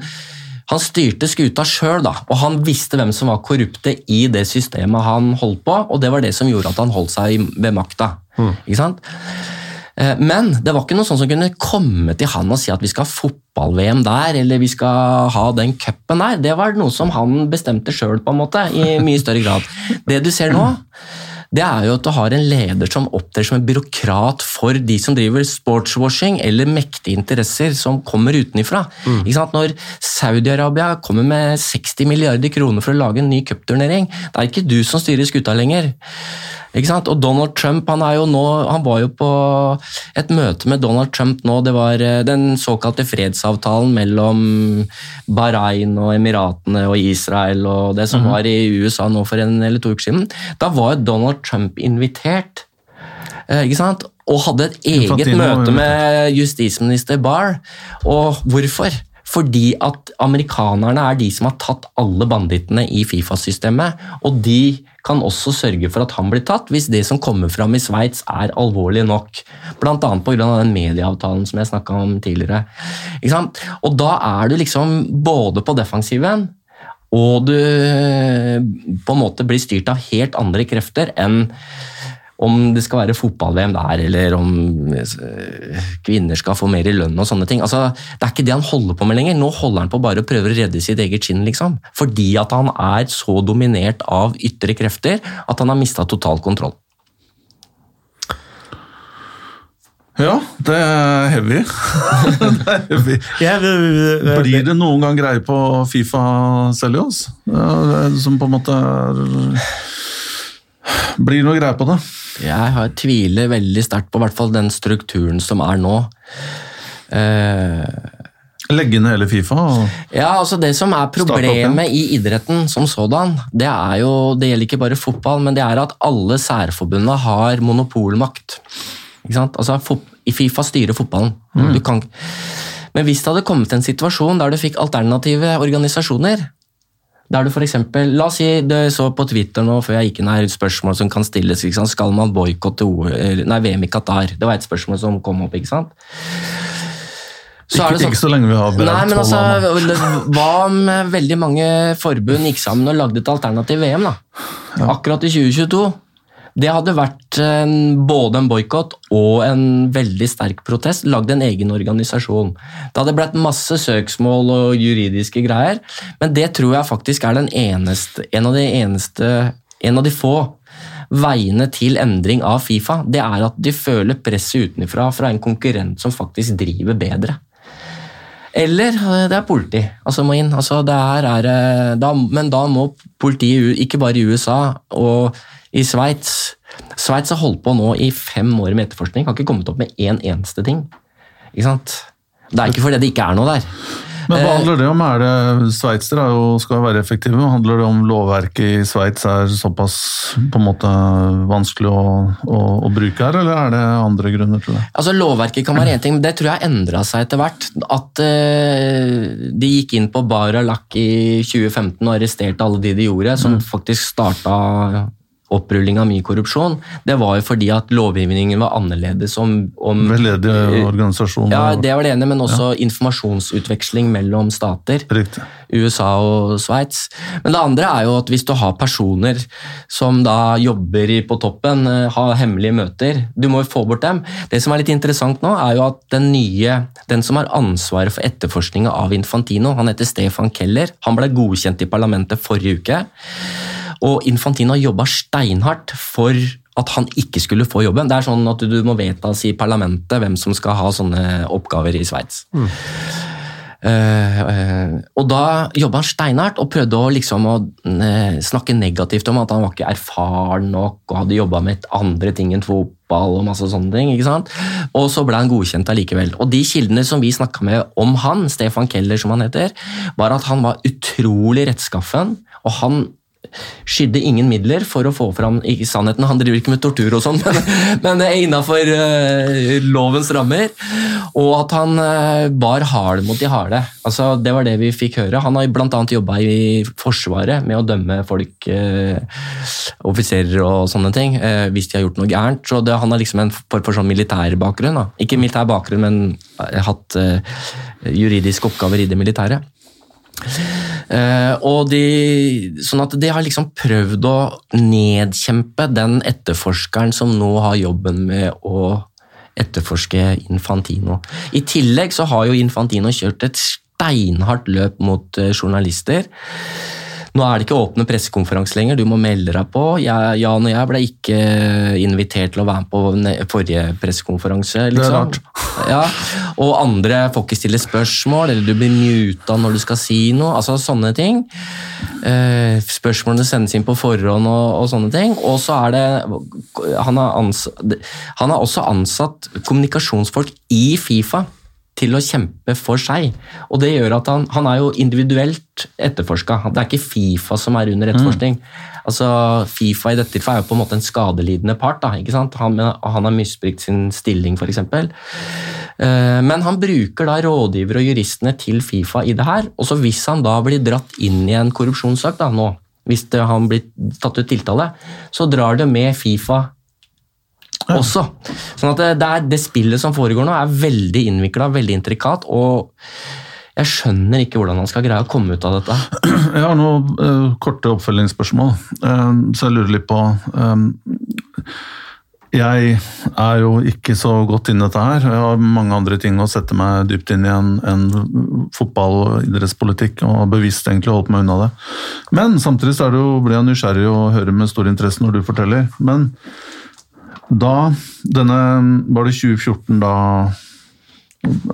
han styrte skuta sjøl, og han visste hvem som var korrupte i det systemet han holdt på, og det var det som gjorde at han holdt seg ved makta. Mm. Ikke sant? Eh, men det var ikke noe sånn som kunne komme til han og si at vi skal ha fotball-VM der, eller vi skal ha den cupen der. Det var noe som han bestemte sjøl, på en måte, i mye større grad. Det du ser nå, det er jo at du har en leder som opptrer som en byråkrat for de som driver sportswashing eller mektige interesser som kommer utenifra. Mm. Når Saudi-Arabia kommer med 60 milliarder kroner for å lage en ny cupturnering, det er ikke du som styrer skuta lenger. Og Donald Trump han, nå, han, var jo på et møte med Donald Trump nå. Det var eh, den såkalte fredsavtalen mellom Bahrain og Emiratene og Israel og det som mm -hmm. var i USA nå for en eller to uker siden. Da var Donald Trump invitert. Eh, ikke sant? Og hadde et eget møte med justisminister Barr. Og hvorfor? Fordi at amerikanerne er de som har tatt alle bandittene i Fifa-systemet. Og de kan også sørge for at han blir tatt, hvis det som kommer fram i Sveits er alvorlig nok. Bl.a. pga. den medieavtalen som jeg snakka om tidligere. Og da er du liksom både på defensiven og du på en måte blir styrt av helt andre krefter enn om det skal være fotball-VM der, eller om eh, kvinner skal få mer i lønn og sånne ting. Altså, det er ikke det han holder på med lenger. Nå holder han på bare å prøve å redde sitt eget skinn, liksom. Fordi at han er så dominert av ytre krefter at han har mista total kontroll. Ja, det er heavy. det er heavy. Blir det noen gang greie på Fifa Celios? Som på en måte Blir det noe greie på det? Jeg har tviler veldig sterkt på hvert fall den strukturen som er nå. Eh, Legge ned hele Fifa? Ja, altså Det som er problemet i idretten som sådan, det er jo, det gjelder ikke bare fotball, men det er at alle særforbundene har monopolmakt. Altså, I Fifa styrer fotballen. Mm. Kan, men hvis det hadde kommet en situasjon der du fikk alternative organisasjoner, der du for eksempel, La oss si du så på Twitter nå før jeg gikk inn her, spørsmål som kan stilles. Skal man boikotte VM i Qatar? Det var et spørsmål som kom opp. ikke sant? Så ikke, sånn, ikke, så lenge vi har Nei, men altså, Hva om veldig mange forbund gikk sammen og lagde et alternativ VM? da? Ja. Akkurat i 2022. Det hadde vært en, både en boikott og en veldig sterk protest. Lagd en egen organisasjon. Det hadde blitt masse søksmål og juridiske greier, men det tror jeg faktisk er eneste, en av de eneste En av de få veiene til endring av Fifa. Det er at de føler presset utenfra fra en konkurrent som faktisk driver bedre. Eller eh, det er politi altså må inn. Altså, er, er, da, men da må politiet, ikke bare i USA og i Sveits Sveits har holdt på nå i fem år med etterforskning, har ikke kommet opp med én en eneste ting. Ikke sant? Det er ikke fordi det ikke er noe der. Men Hva handler det om? Er det Sveitsere skal være effektive. Handler det om lovverket i Sveits er såpass på en måte vanskelig å, å, å, bruke her, eller er det andre grunner til det? Altså Lovverket kan være én ting, men det tror jeg endra seg etter hvert. At uh, de gikk inn på Bar Alak i 2015 og arresterte alle de de gjorde, som mm. faktisk starta opprulling av mye korrupsjon, det var jo fordi at lovgivningen var annerledes om, om Veldedige organisasjoner. Ja, det var det ene, men også ja. informasjonsutveksling mellom stater. Riktig. USA og Sveits. Men det andre er jo at hvis du har personer som da jobber på toppen, eh, har hemmelige møter Du må jo få bort dem. Det som er litt interessant nå, er jo at den nye, den som har ansvaret for etterforskninga av Infantino, han heter Stefan Keller, han ble godkjent i parlamentet forrige uke. Og Infantino har jobba steinhardt for at han ikke skulle få jobben. Det er sånn at Du må vedtas i parlamentet hvem som skal ha sånne oppgaver i Sveits. Mm. Uh, uh, og da jobba han steinhardt og prøvde å, liksom, å uh, snakke negativt om at han var ikke erfaren nok og hadde jobba med andre ting enn fotball. Og masse sånne ting, ikke sant? Og så ble han godkjent allikevel. Og de kildene som vi snakka med om han, Stefan Keller som han heter, var at han var utrolig rettskaffen. og han skydde ingen midler for å få fram ikke sannheten. Han driver ikke med tortur og sånn, men, men innafor uh, lovens rammer. Og at han uh, bar hard mot de harde. Altså, det var det vi fikk høre. Han har bl.a. jobba i Forsvaret med å dømme folk, uh, offiserer og sånne ting, hvis de har gjort noe gærent. Så det, han har liksom en form for sånn militær bakgrunn. Da. Ikke militær bakgrunn, men hatt juridiske oppgaver i det militære. Uh, og de, sånn at de har liksom prøvd å nedkjempe den etterforskeren som nå har jobben med å etterforske Infantino. I tillegg så har jo Infantino kjørt et steinhardt løp mot uh, journalister. Nå er det ikke åpne pressekonferanse lenger, du må melde deg på. Jeg, Jan og jeg ble ikke invitert til å være med på forrige pressekonferanse. Liksom. Det er liksom. rart. Ja, og andre får ikke stille spørsmål, eller du blir muta når du skal si noe. altså Sånne ting. Eh, spørsmålene sendes inn på forhånd og, og sånne ting. Og så er det han har, ansatt, han har også ansatt kommunikasjonsfolk i Fifa til å kjempe for seg. Og det gjør at han, han er jo individuelt etterforska. Det er ikke Fifa som er under etterforskning. Mm. Altså, Fifa i dette tilfellet er jo på en måte en skadelidende part. Da, ikke sant? Han, han har misbrukt sin stilling, f.eks. Eh, men han bruker da rådgivere og juristene til Fifa i det her. Og så hvis han da blir dratt inn i en korrupsjonssak da, nå, hvis han blir tatt ut tiltale, så drar det med Fifa også. Sånn at det, er, det, spillet som foregår nå, er veldig innvikla, veldig intrikat. og jeg skjønner ikke hvordan han skal greie å komme ut av dette. Jeg har noen uh, korte oppfølgingsspørsmål, uh, så jeg lurer litt på um, Jeg er jo ikke så godt inn i dette her. Jeg har mange andre ting å sette meg dypt inn i enn en fotball og idrettspolitikk, og bevisst egentlig holdt meg unna det. Men samtidig så er det jo, blir jeg nysgjerrig og hører med stor interesse når du forteller. Men da denne Var det 2014 da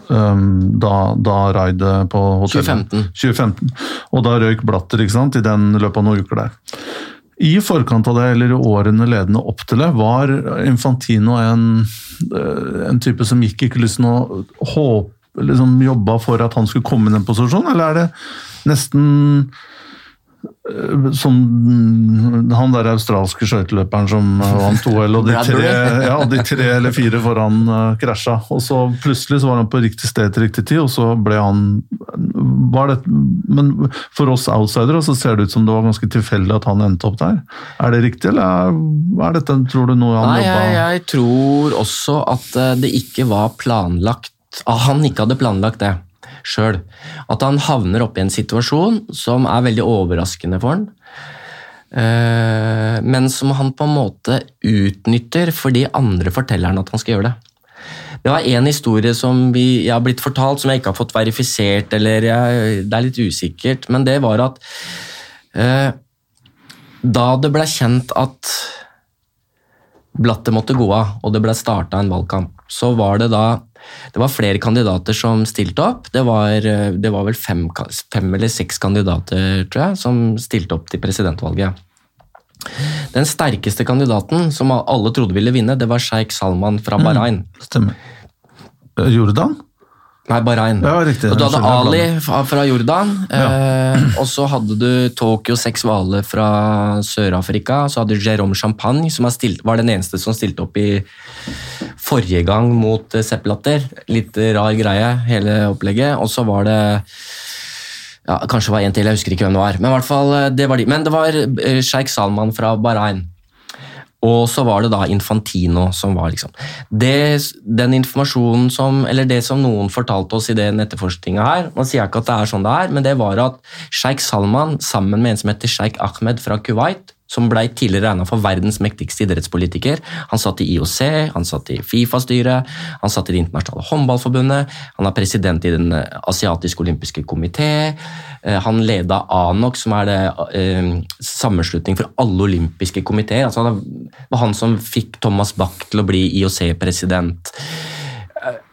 um, da, da raidet på hotellet 2015. 2015. Og da røyk Blatter ikke sant, i den løpet av noen uker der. I forkant av det, eller i årene ledende opp til det, var Infantino en, eh, en type som gikk i kulissen og håp, liksom jobba for at han skulle komme i den posisjonen, eller er det nesten som han der australske skøyteløperen som vant OL, og de tre, ja, de tre eller fire foran uh, krasja. Og så plutselig så var han på riktig sted til riktig tid, og så ble han var det, Men for oss outsidere så ser det ut som det var ganske tilfeldig at han endte opp der. Er det riktig, eller er dette, tror du, noe han Nei, jobba jeg, jeg tror også at eh, det ikke var planlagt. Han ikke hadde planlagt det sjøl. At han havner oppi en situasjon som er veldig overraskende for han. Eh, men som han på en måte utnytter fordi andre forteller han at han skal gjøre det. Det var én historie som vi, jeg har blitt fortalt, som jeg ikke har fått verifisert, eller jeg, det er litt usikkert, men det var at eh, da det ble kjent at Blattet måtte gå av, og det ble starta en valgkamp, så var det da det var flere kandidater som stilte opp. Det var, eh, det var vel fem, fem, eller seks kandidater tror jeg, som stilte opp til presidentvalget. Den sterkeste kandidaten som alle trodde ville vinne, det var sjeik Salman fra mm, Bahrain. Mm, stemmer. Jordan? Nei, Bahrain. Ja, riktig. Og du hadde Ali fra Jordan, ja. eh, og så hadde du Tokyo Seks Hvaler fra Sør-Afrika. Så hadde du Jérôme Champagne, som stilt, var den eneste som stilte opp i forrige gang mot eh, Sepp Latter. Litt rar greie, hele opplegget. Og så var det ja, Kanskje det var en til, jeg husker ikke hvem det var. Men i hvert fall, eh, det var de. Men det var eh, sjeik Salman fra Bahrain. Og så var det da Infantino som var liksom. Det, Den informasjonen som Eller det som noen fortalte oss i den etterforskninga her man sier ikke at det er sånn det er, men det var at sjeik Salman sammen med en som heter sjeik Ahmed fra Kuwait som ble tidligere regna for verdens mektigste idrettspolitiker. Han satt i IOC, han satt i Fifa-styret, han satt i Det internasjonale håndballforbundet, han er president i Den asiatiske olympiske komité, eh, han leda ANOK, som er det eh, sammenslutning for alle olympiske komiteer. Altså, det var han som fikk Thomas Bach til å bli IOC-president.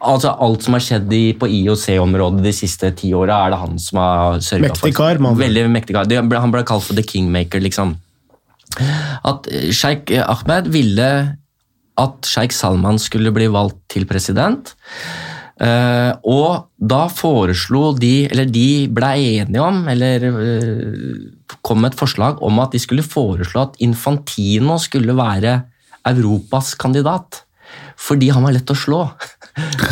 Altså Alt som har skjedd i, på IOC-området de siste ti åra, er det han som har sørga for. Mektig kar, mann. Veldig mektig kar. Han ble kalt for the kingmaker, liksom. At sjeik Ahmed ville at sjeik Salman skulle bli valgt til president. Uh, og da foreslo de, eller de ble enige om, eller uh, kom med et forslag om at de skulle foreslå at Infantino skulle være Europas kandidat. Fordi han var lett å slå.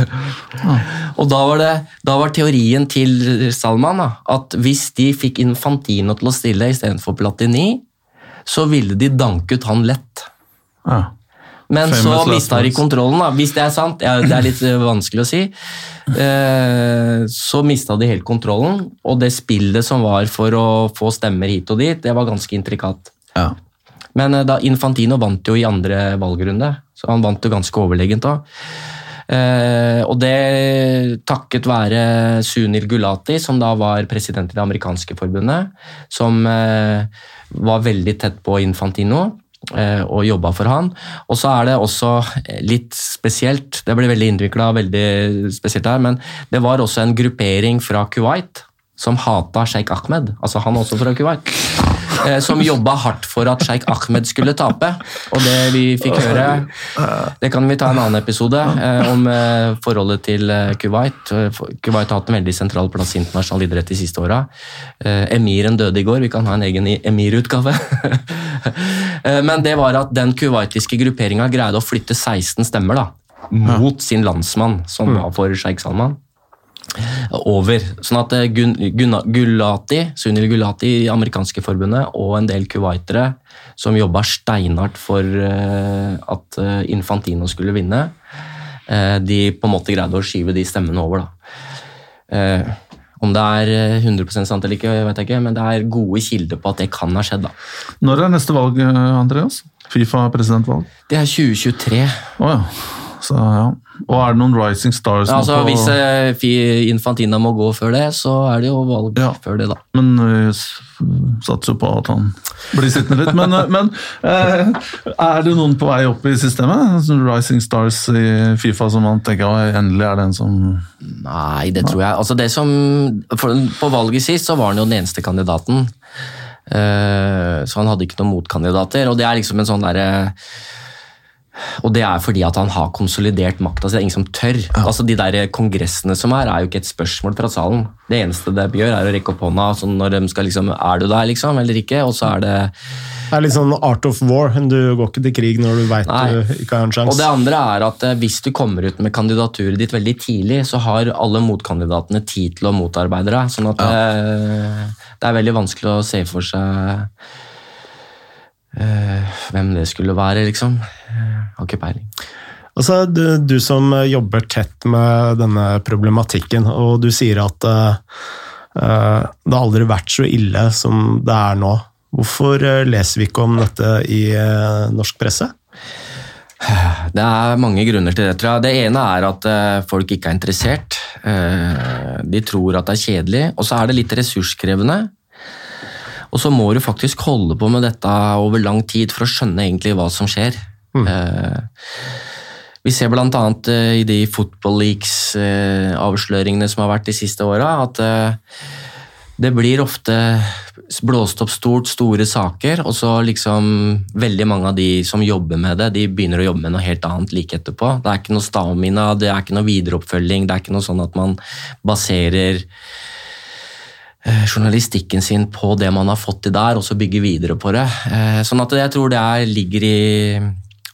og da var, det, da var teorien til Salman da, at hvis de fikk Infantino til å stille istedenfor Platini, så ville de danket han lett. Ja. Men Famous så mista de kontrollen, da. hvis det er sant. Ja, det er litt eh, vanskelig å si. Eh, så mista de helt kontrollen, og det spillet som var for å få stemmer hit og dit, det var ganske intrikat. Ja. Men eh, da Infantino vant jo i andre valgrunde, så han vant jo ganske overlegent da. Eh, og det takket være Sunil Gulati, som da var president i det amerikanske forbundet, som eh, var veldig tett på Infantino eh, og jobba for han. Og så er det også litt spesielt, det ble veldig innvikla, veldig spesielt her, men det var også en gruppering fra Kuwait som hata sjeik Ahmed, altså han også fra Kuwait, eh, som jobba hardt for at sjeik Ahmed skulle tape. Og det vi fikk høre, det kan vi ta en annen episode eh, om eh, forholdet til Kuwait. Kuwait har hatt en veldig sentral plass i internasjonal idrett de siste åra. Emiren døde i går, vi kan ha en egen emirutgave. Men det var at den kuwaitiske grupperinga greide å flytte 16 stemmer da, mot sin landsmann, som var for sjeik Salman over. Sånn at eh, Gun, Gunna- Gulati, Sunil Gulati i amerikanske forbundet og en del kuwaitere som jobba steinhardt for eh, at eh, Infantino skulle vinne, de på en måte greide å skyve de stemmene over. da. Om det er eh, 100 sant eller ikke, vet jeg ikke, men det er gode kilder på at det kan ha skjedd. da. Når er neste valg, Andreas? Fifa-presidentvalg? Det er 2023. Oh, ja. Så, ja. Og er det noen Rising Stars ja, Altså, på Hvis eh, Infantina må gå før det, så er det jo valg Ja. før det, da. Men vi satser jo på at han blir sittende litt. Men, eh, men eh, er det noen på vei opp i systemet? Sånn Rising Stars i Fifa som man tenker at endelig er den som Nei, det tror jeg Altså det som, for, På valget sist så var han jo den eneste kandidaten. Eh, så han hadde ikke noen motkandidater. Og det er liksom en sånn derre og det er fordi at han har konsolidert makta si. Det er ingen som tør. Altså De der kongressene som er, er jo ikke et spørsmål fra salen. Det eneste de gjør, er å rekke opp hånda sånn når de skal liksom Er du der, liksom, eller ikke? Og så er det Det er litt sånn art of war. Du går ikke til krig når du veit du ikke har en Og det andre er at eh, hvis du kommer ut med kandidaturet ditt veldig tidlig, så har alle motkandidatene tid til å motarbeide deg. Sånn at ja. det er veldig vanskelig å se for seg eh, hvem det skulle være, liksom. Jeg har ikke peiling. Altså, du, du som jobber tett med denne problematikken, og du sier at uh, eh, det har aldri vært så ille som det er nå. Hvorfor eh, leser vi ikke om dette i eh, norsk presse? Det er mange grunner til det. tror jeg. Det ene er at eh, folk ikke er interessert. Eh, de tror at det er kjedelig, og så er det litt ressurskrevende. Og så må du faktisk holde på med dette over lang tid for å skjønne egentlig hva som skjer. Eh, vi ser bl.a. Eh, i de Football Leaks-avsløringene som har vært de siste åra, at eh, det blir ofte blåst opp stort, store saker, og så liksom veldig mange av de som jobber med det, de begynner å jobbe med noe helt annet like etterpå. Det er ikke noe stamina, det er ikke noe videreoppfølging, det er ikke noe sånn at man baserer eh, journalistikken sin på det man har fått til der, og så bygge videre på det. Eh, Sånn at jeg tror det er, ligger i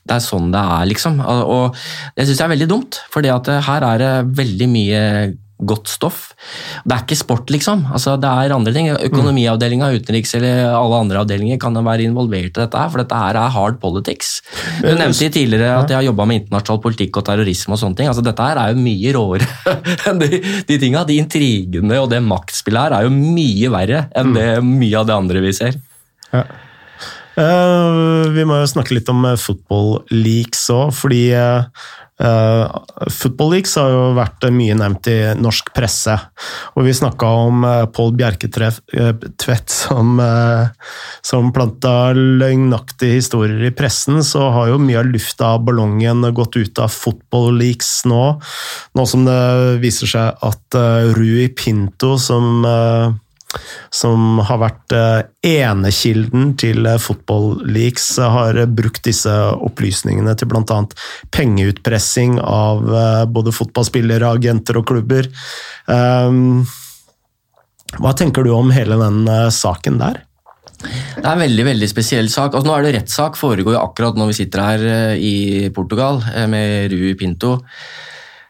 Det er sånn det er, liksom. Og det syns jeg er veldig dumt, for her er det veldig mye godt stoff. Det er ikke sport, liksom. Altså, det er andre ting. Økonomiavdelinga, utenriks eller alle andre avdelinger kan være involvert i dette, her, for dette her er hard politics. Du nevnte tidligere at jeg har jobba med internasjonal politikk og terrorisme og sånne ting. Altså, dette her er jo mye råere enn de, de tinga. De intrigene og det maktspillet her er jo mye verre enn det mye av det andre vi ser. Ja. Uh, vi må jo snakke litt om football leaks òg, fordi uh, Uh, Football Leaks har jo vært mye nevnt i norsk presse, og vi snakka om uh, Pål Bjerketvedt som, uh, som planta løgnaktige historier i pressen, så har jo mye av lufta av ballongen gått ut av Football Leaks nå. Nå som det viser seg at uh, Rui Pinto, som som har vært eh, enekilden til eh, Football Leaks, har brukt disse opplysningene til bl.a. pengeutpressing av eh, både fotballspillere, agenter og klubber. Ehm, hva tenker du om hele den saken der? Det er en veldig veldig spesiell sak. Altså, nå er det rettssak, foregår jo akkurat når vi sitter her i Portugal med Rui Pinto.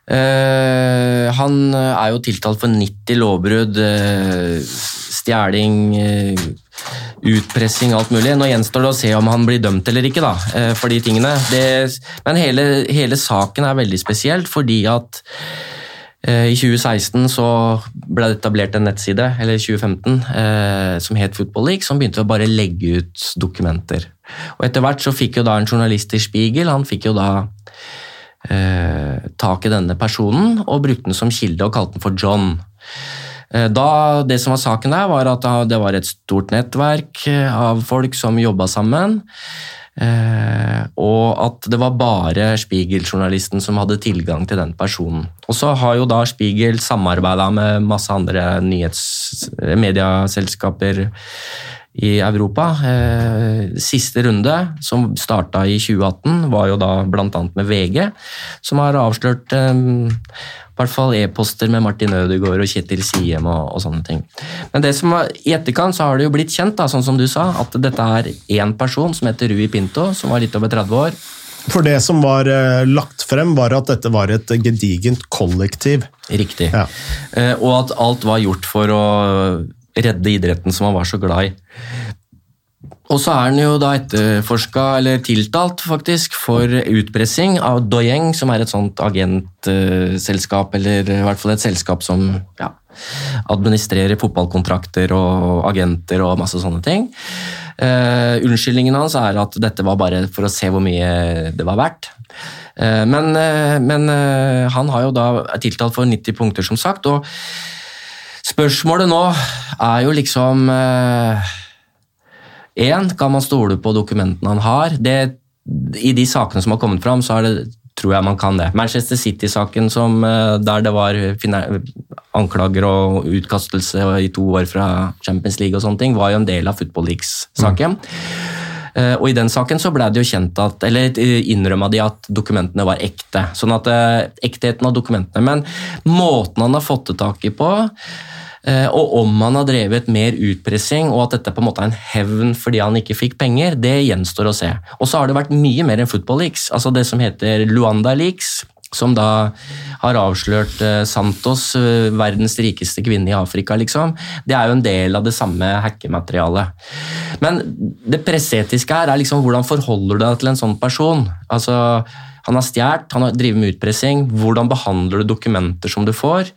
Uh, han er jo tiltalt for 90 lovbrudd, uh, stjeling, uh, utpressing, alt mulig. Nå gjenstår det å se om han blir dømt eller ikke da, for de tingene. Det, men hele, hele, saken er veldig spesielt fordi at i 2016 så ble det etablert en nettside, eller 2015, som het Football League, som begynte å bare legge ut dokumenter. Og Etter hvert så fikk jo da en journalist i Spiegel han fikk jo da eh, tak i denne personen og brukte den som kilde og kalte den for John. Eh, da, det som var saken der, var at det var et stort nettverk eh, av folk som jobba sammen. Og at det var bare Spiegel-journalisten som hadde tilgang til den personen. Og så har jo da Spiegel samarbeida med masse andre nyhets- medieselskaper i Europa. Eh, siste runde, som starta i 2018, var jo da bl.a. med VG, som har avslørt eh, i hvert fall e-poster med Martin Ødegaard og Kjetil Siem og, og, sånne ting. Men det som var, i etterkant så har det jo blitt kjent, da, sånn som du sa, at dette er én person som heter Rui Pinto, som var litt over 30 år. For det som var eh, lagt frem, var at dette var et gedigent kollektiv. Riktig. Ja. Eh, og at alt var gjort for å redde idretten som han var så glad i. Og så er han jo da etterforska, eller tiltalt faktisk, for utpressing av Doyeng, som er et sånt agentselskap, eller i hvert fall et selskap som ja, administrerer fotballkontrakter og agenter og masse sånne ting. Uh, unnskyldningen hans er at dette var bare for å se hvor mye det var verdt. Uh, men, uh, men han har jo da tiltalt for 90 punkter, som sagt. og Spørsmålet nå er jo liksom Én, eh, kan man stole på dokumentene han har? Det, I de sakene som har kommet fram, så det, tror jeg man kan det. Manchester City-saken eh, der det var anklager og utkastelse i to år fra Champions League og sånne ting, var jo en del av Football Leagues-saken. Mm. Uh, og I den saken så ble det jo kjent at, eller innrømma de at dokumentene var ekte. Sånn at ektheten av dokumentene. Men måten han har fått det tak i på, Eh, og om han har drevet mer utpressing og at dette på en måte er en hevn fordi han ikke fikk penger, det gjenstår å se. Og så har det vært mye mer enn Football Leaks, altså det som heter Luanda Leaks. Som da har avslørt eh, Santos, eh, verdens rikeste kvinne i Afrika, liksom. Det er jo en del av det samme hackematerialet. Men det presseetiske her er liksom hvordan forholder du deg til en sånn person? Altså, han har stjålet, han har drevet med utpressing. Hvordan behandler du dokumenter som du får?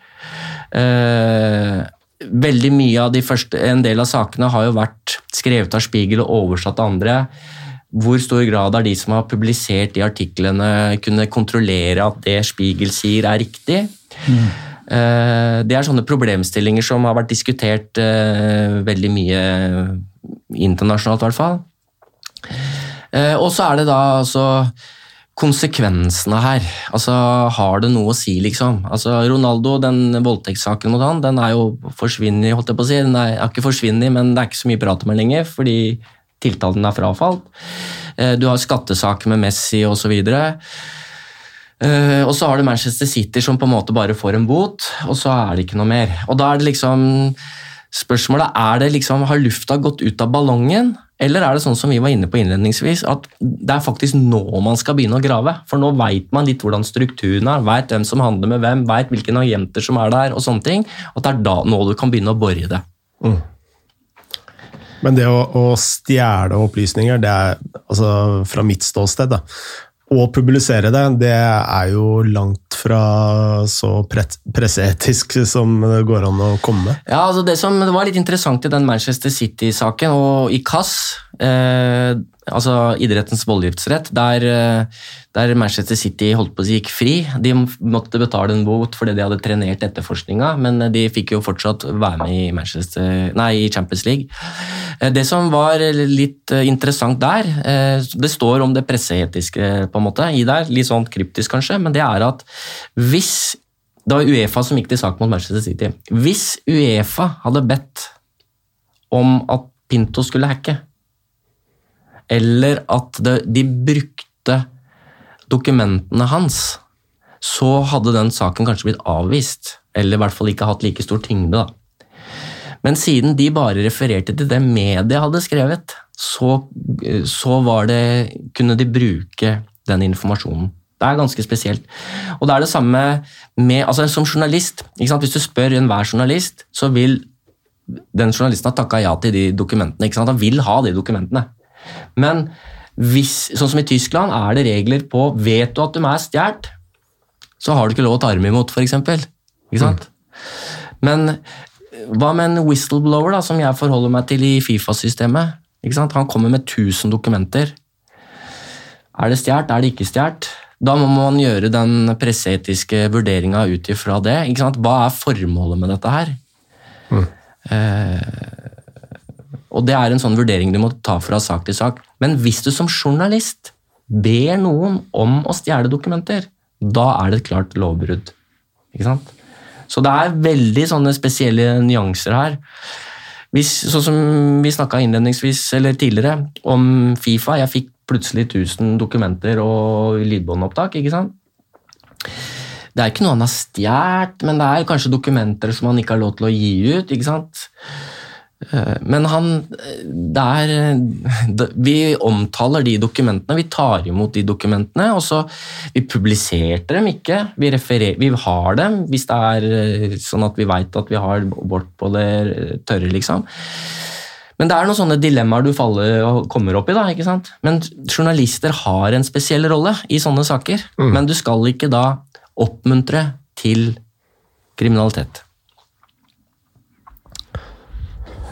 Eh, veldig mye av de første, En del av sakene har jo vært skrevet av Spiegel og oversatt av andre. Hvor stor grad er de som har publisert de artiklene, kunne kontrollere at det Spiegel sier, er riktig? Mm. Det er sånne problemstillinger som har vært diskutert eh, veldig mye internasjonalt, i hvert fall. Eh, og så er det da altså konsekvensene her. Altså, Har det noe å si, liksom? Altså, Ronaldo, den voldtektssaken mot han, den er jo forsvunnet, holdt jeg på å si. Den er, ikke forsvunnet, men det er ikke så mye prat om den lenger, fordi tiltalen er frafalt. Eh, du har skattesaker med Messi osv. Uh, og så har du Manchester City som på en måte bare får en bot, og så er det ikke noe mer. Og da er det liksom Spørsmålet er det liksom, har lufta gått ut av ballongen, eller er det sånn som vi var inne på innledningsvis, at det er faktisk nå man skal begynne å grave? For nå veit man litt hvordan strukturen er, veit hvem som handler med hvem, veit hvilke agenter som er der, og sånne ting. At det er da nå du kan begynne å bore det. Mm. Men det å, å stjele opplysninger, det er altså fra mitt ståsted, da, å publisere det, det er jo langt fra så presseetisk som det går an å komme. Ja, altså Det som det var litt interessant i den Manchester City-saken og i CAS, eh, altså idrettens voldgiftsrett, der, eh, der Manchester City holdt på å si gikk fri. De måtte betale en bot fordi de hadde trenert etterforskninga, men de fikk jo fortsatt være med i, nei, i Champions League. Eh, det som var litt eh, interessant der, eh, det står om det presseetiske på en måte i der, litt sånn kryptisk kanskje, men det er at hvis det var Uefa som gikk til sak mot Manchester City. Hvis Uefa hadde bedt om at Pinto skulle hacke, eller at det, de brukte dokumentene hans, så hadde den saken kanskje blitt avvist. Eller i hvert fall ikke hatt like stor tyngde. da. Men siden de bare refererte til det media hadde skrevet, så, så det, kunne de bruke den informasjonen. Det er ganske spesielt. Og det er det samme med, altså Som journalist, hvis du spør enhver journalist, så vil den journalisten ha takka ja til de dokumentene. Han vil ha de dokumentene. Men hvis, sånn som i Tyskland er det regler på Vet du at de er stjålet, så har du ikke lov å ta dem imot, f.eks. Ikke sant? Mm. Men hva med en whistleblower, da, som jeg forholder meg til i Fifa-systemet? Ikke sant? Han kommer med 1000 dokumenter. Er det stjålet? Er det ikke stjålet? Da må man gjøre den presseetiske vurderinga ut ifra det. Hva er formålet med dette her? Mm. Eh, og Det er en sånn vurdering du må ta fra sak til sak. Men hvis du som journalist ber noen om å stjele dokumenter, da er det et klart lovbrudd. Ikke sant? Så det er veldig sånne spesielle nyanser her. Hvis, sånn som vi snakka innledningsvis eller tidligere om Fifa. Jeg fikk plutselig 1000 dokumenter og lydbåndopptak. ikke sant? Det er ikke noe han har stjålet, men det er kanskje dokumenter som han ikke har lov til å gi ut. ikke sant? Eh, men han det er, Vi omtaler de dokumentene, vi tar imot de dokumentene. og så Vi publiserte dem ikke, vi, referer, vi har dem hvis det er eh, sånn at vi veit at vi har vårt på det tørre. liksom. Men det er noen sånne dilemmaer du faller og kommer opp i. da, ikke sant? Men journalister har en spesiell rolle i sånne saker. Mm. Men du skal ikke da oppmuntre til kriminalitet.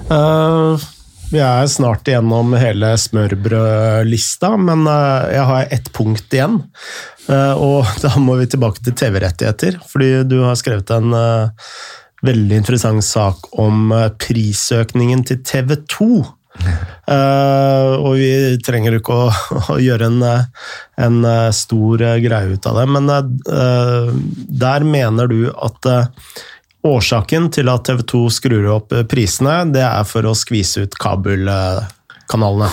Uh, vi er snart igjennom hele smørbrødlista, men uh, jeg har ett punkt igjen. Uh, og da må vi tilbake til TV-rettigheter, fordi du har skrevet en veldig interessant sak om eh, prisøkningen til TV 2. Uh, eh, og vi trenger ikke å, å gjøre en, eh, en, stor greie ut av det, men der mener du at årsaken til at TV 2 skrur opp prisene, det er for å skvise ut kabelkanalene?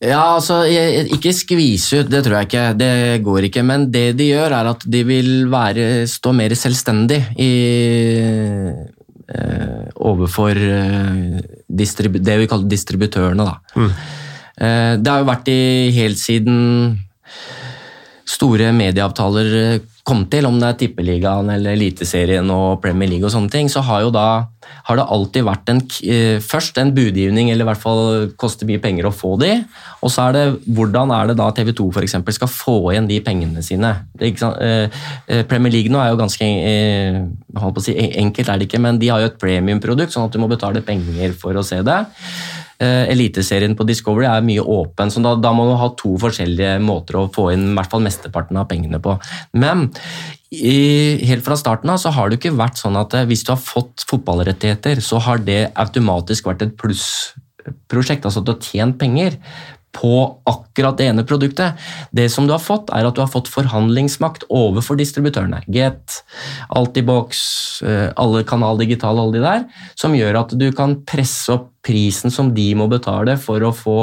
Ja, altså, Ikke skvise ut, det tror jeg ikke. Det går ikke. Men det de gjør, er at de vil være, stå mer selvstendig i, eh, overfor eh, det vi kaller distributørene. Da. Mm. Eh, det har jo vært i helt siden store medieavtaler eh, kom til, om det er Tippeligaen eller Eliteserien og Premier League og sånne ting, så har jo da har det alltid vært en, eh, først en budgivning, eller i hvert fall koster mye penger å få de, og så er det hvordan er det da TV 2 for eksempel, skal få igjen de pengene sine. Det, eh, Premier League nå er jo ganske holdt på å si, enkelt, er det ikke, men de har jo et premiumprodukt, sånn at du må betale penger for å se det. Eh, Eliteserien på Discovery er mye åpen, så da, da, må du ha to forskjellige måter å få inn i hvert fall mesteparten av pengene på. Men i, helt fra starten av så har det ikke vært sånn at eh, hvis du har fått fotballrettigheter, så har det automatisk vært et plussprosjekt, altså at du har tjent penger på akkurat det ene produktet. Det som du har fått, er at du har fått forhandlingsmakt overfor distributørene. Get, Altibox, eh, alle Kanal Digital, alle de der, som gjør at du kan presse opp prisen som de må betale for å få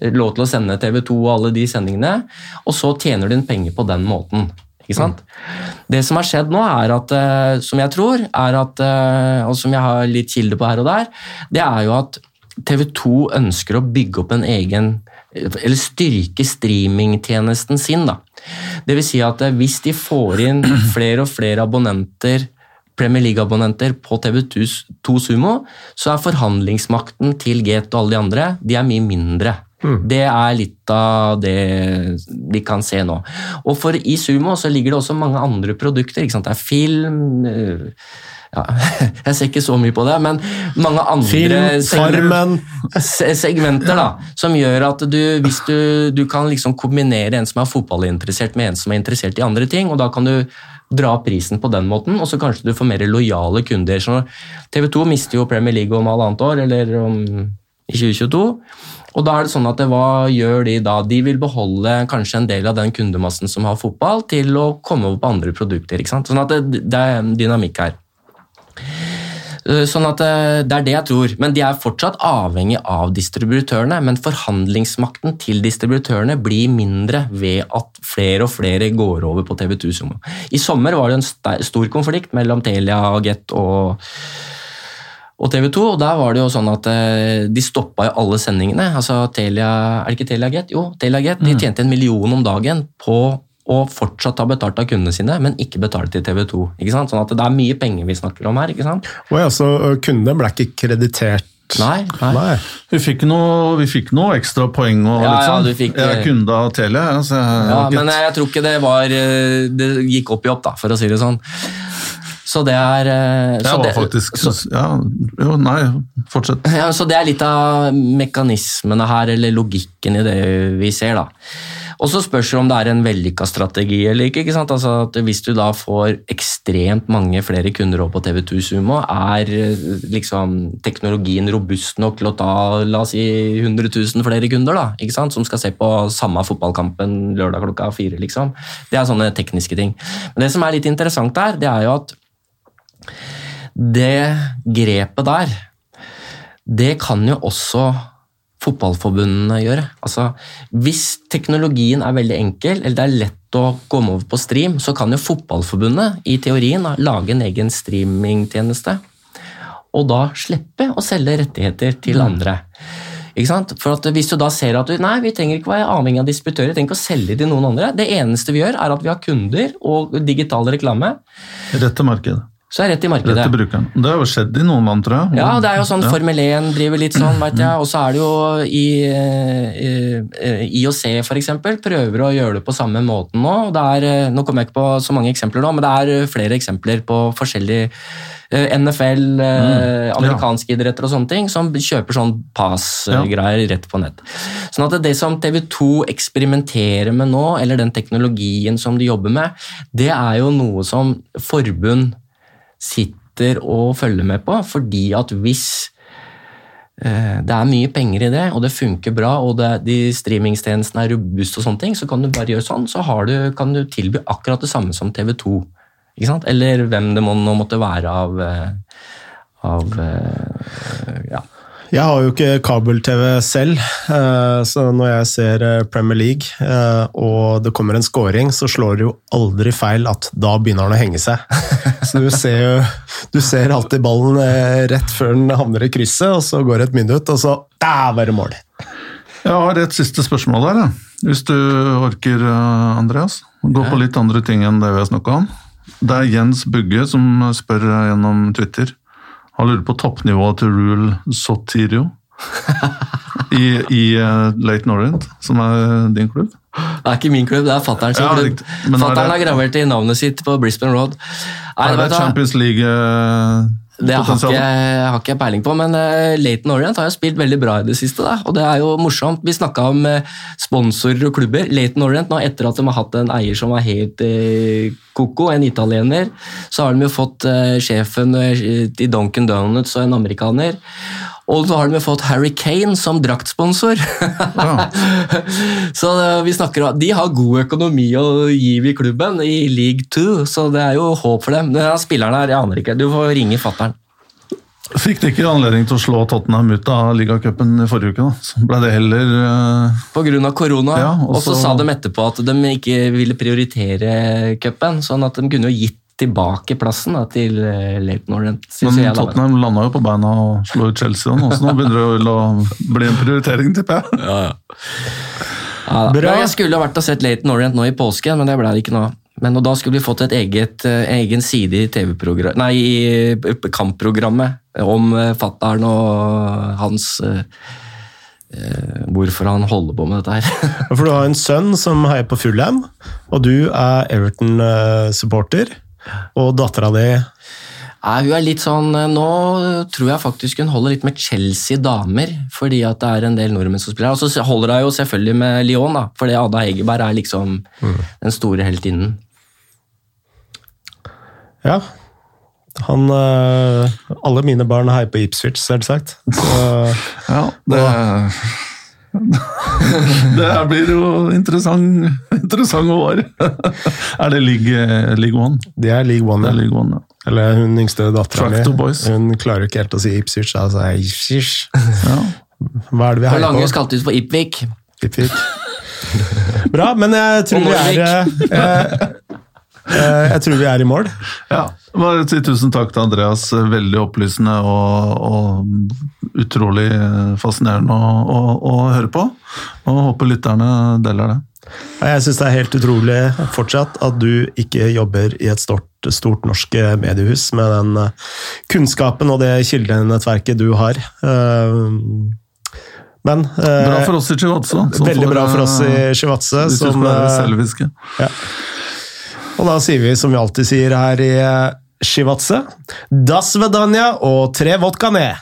eh, lov til å sende TV2 og alle de sendingene, og så tjener du inn penger på den måten. Ikke sant? Mm. Det som har skjedd nå, er at, eh, som jeg tror, er at, og som jeg har litt kilde på her og der, det er jo at TV 2 ønsker å bygge opp en egen Eller styrke streamingtjenesten sin. da. Det vil si at eh, hvis de får inn flere og flere abonnenter Premier League-abonnenter på TV2 Sumo, så er forhandlingsmakten til Get og alle de andre de er mye mindre. Mm. Det er litt av det vi kan se nå. Og for I Sumo så ligger det også mange andre produkter. Det er film, eh, ja, Jeg ser ikke så mye på det, men mange andre Film, segmenter da, som gjør at du, hvis du, du kan liksom kombinere en som er fotballinteressert med en som er interessert i andre ting, og da kan du dra opp prisen på den måten, og så kanskje du får mer lojale kunder. Så TV 2 mister jo Premier League om halvannet år, eller om, i 2022. Og da er det sånn at det, Hva gjør de da? De vil beholde kanskje en del av den kundemassen som har fotball, til å komme over på andre produkter. ikke sant? Sånn at det, det er dynamikk her. Eh, Sånn at eh, Det er det jeg tror. Men de er fortsatt avhengig av distributørene. Men forhandlingsmakten til distributørene blir mindre ved at flere og flere går over på TV2 Sumo. I sommer var det en stor konflikt mellom Telia og Get og, og TV 2. og Der var det jo sånn at eh, de stoppa jo alle sendingene. altså Telia, Er det ikke Telia Get? Jo, Telia Get. De tjente en million om dagen på å fortsatt ha betalt av kundene sine, men ikke betalt til TV 2. Ikke sant? Sånn at det er mye penger vi snakker om her. ikke sant? Oi, altså, kundene ble ikke kreditert Nei, nei. Nei. Vi fikk noe, vi fikk noe ekstra poeng og Ja, litt ja, sånn. du fikk- Jeg er kunde av Telia, Altså, Ja, men jeg tror ikke det var eh, Det gikk opp i opp, da, for å si det sånn. Så det er eh, Jeg var det- faktisk så, ja, Jo, nei, fortsett. ja, så det er litt av mekanismene her, eller logikken i det vi ser, da. Og så spørs det om det er en vellykka strategi eller ikke. ikke sant? Altså Hvis du da får ekstremt mange flere kunder over på TV2 Sumo, er eh, liksom teknologien robust nok til å ta la oss si 100 000 flere kunder da, ikke sant? som skal se på samme fotballkampen lørdag klokka fire? liksom. Det er sånne tekniske ting. Men det som er litt interessant der, det er jo at det grepet der, det kan jo også fotballforbundene gjøre. Altså, hvis teknologien er veldig enkel, eller det er lett å komme over på stream, så kan jo fotballforbundet i teorien lage en egen streamingtjeneste, og da slippe å selge rettigheter til andre. Ikke sant? For at Hvis du da ser at du, nei, vi trenger ikke være avhengig av distributører, vi trenger ikke å selge til noen andre. Det eneste vi gjør, er at vi har kunder og digital reklame, Rett til markedet. Så er det rett i Rett markedet. til brukeren. Det har jo skjedd i noen land, tror jeg. Ja, det er jo sånn Ja. Formel 1 driver litt sånn, vet jeg. Og så er det jo i eh, eh, IOC for eksempel, prøver å gjøre det på samme måten nå. Er, eh, nå kommer jeg ikke på så mange eksempler nå, men det er eh, flere eksempler på forskjellige eh, NFL, mm. amerikanske idretter og sånne ting, som kjøper sånn pass-greier rett på nett. Sånn at det som TV2 eksperimenterer med nå, eller den teknologien som de jobber med, det er jo noe som forbund sitter og følger med på, fordi at hvis eh, det er mye penger i det, og det funker bra, og det, de streamingstjenestene er robuste, og sånne ting, så kan du bare gjøre sånn, så du, kan du tilby akkurat det samme som TV2. Ikke sant? Eller hvem det må, nå måtte være av, eh, av eh, ja. Jeg har jo ikke kabel-TV selv, eh, så når jeg ser eh, Premier League eh, og det kommer en scoring, så slår det jo aldri feil at da begynner den å henge seg. Så du ser jo du ser alltid ballen rett før den havner i krysset, og så går det et minutt, og så der var det mål. Jeg har et siste spørsmål der, hvis du orker, Andreas. Gå på litt andre ting enn det vi har snakka om. Det er Jens Bugge som spør gjennom Twitter. Han lurer på toppnivået til Rule Sotirio i, i eh, Late Norrent, som er din klubb. Det er ikke min klubb, det er fatter'n sin Ja, klubb. er det- har gravert i navnet sitt på Brisbane Road. Nei, Er det? Champions League eh, Det har ikke, har ikke jeg peiling på, men uh, Laton Orient har jo spilt veldig bra i det siste. Da. Og det er jo morsomt. Vi snakka om eh, sponsorer og klubber. Laton Orient, nå etter at de har hatt en eier som var helt uh, ko-ko, en italiener, så har de jo fått eh, sjefen eh, i Duncan Donuts og en amerikaner. Og så har de fått Harry Kane som draktsponsor. så eh, vi snakker om, De har god økonomi å gi i klubben, i League 2, så det er jo håp for dem. Ja, spilleren her, jeg aner ikke. Du får ringe fatter'n. Fikk de ikke anledning til å slå Tottenham ut av ligacupen i forrige uke? da? Så ble det heller uh... Pga. korona. Ja, og så så- sa de etterpå at de ikke ville prioritere cupen, sånn at de kunne jo gitt tilbake plassen da, til eh, Leighton Orient. Men jeg. Tottenham landa jo på beina og slo ut Chelsea nå, så nå begynner det å bli en prioritering, tipper jeg. Ja, ja. Ja. Bra. Jeg skulle ha vært og sett Leighton Orient nå i påsken, men det ble det ikke nå. Men og da skulle vi fått et eget, eh, egen side i TV-program, nei, i eh, kampprogrammet om fattern og hans Hvorfor han holder på med dette her. For du har en sønn som heier på Fulham, og du er Everton-supporter. Og dattera di Nei, hun er litt sånn eh, Nå tror jeg faktisk hun holder litt med Chelsea damer, fordi at det er en del nordmenn som spiller her. Og så holder hun jo selvfølgelig med Lyon, da, fordi Ada Hegerberg er liksom den store heltinnen. Ja. Han øh, Alle mine barn heier på Ipswich, selvsagt. Så Ja, det Det her blir jo interessant, interessant år. Er det League, League One? Det er league one. Det er ja. League One, ja. Eller hun yngste dattera mi. Hun klarer jo ikke helt å si Ipswich. Altså, Ipswich. ja. Hva er det vi heier Langhus på? kalte ut for Ipvik. Ipvik. Bra, men jeg tror vi er eh, eh, Jeg tror vi er i mål. Ja, bare si tusen takk til Andreas. Veldig opplysende og, og utrolig fascinerende å, å, å høre på. Og håper lytterne deler det. Jeg syns det er helt utrolig fortsatt at du ikke jobber i et stort, stort norsk mediehus med den eh, kunnskapen og det kildenettverket du har. Eh, Men eh, Bra for oss i Chivatse. veldig bra for oss i Chivatse Shivatse. Som, er eh, ja. Og da sier vi som vi alltid sier her i eh, Shivatse, das vedanja og tre vodka ned.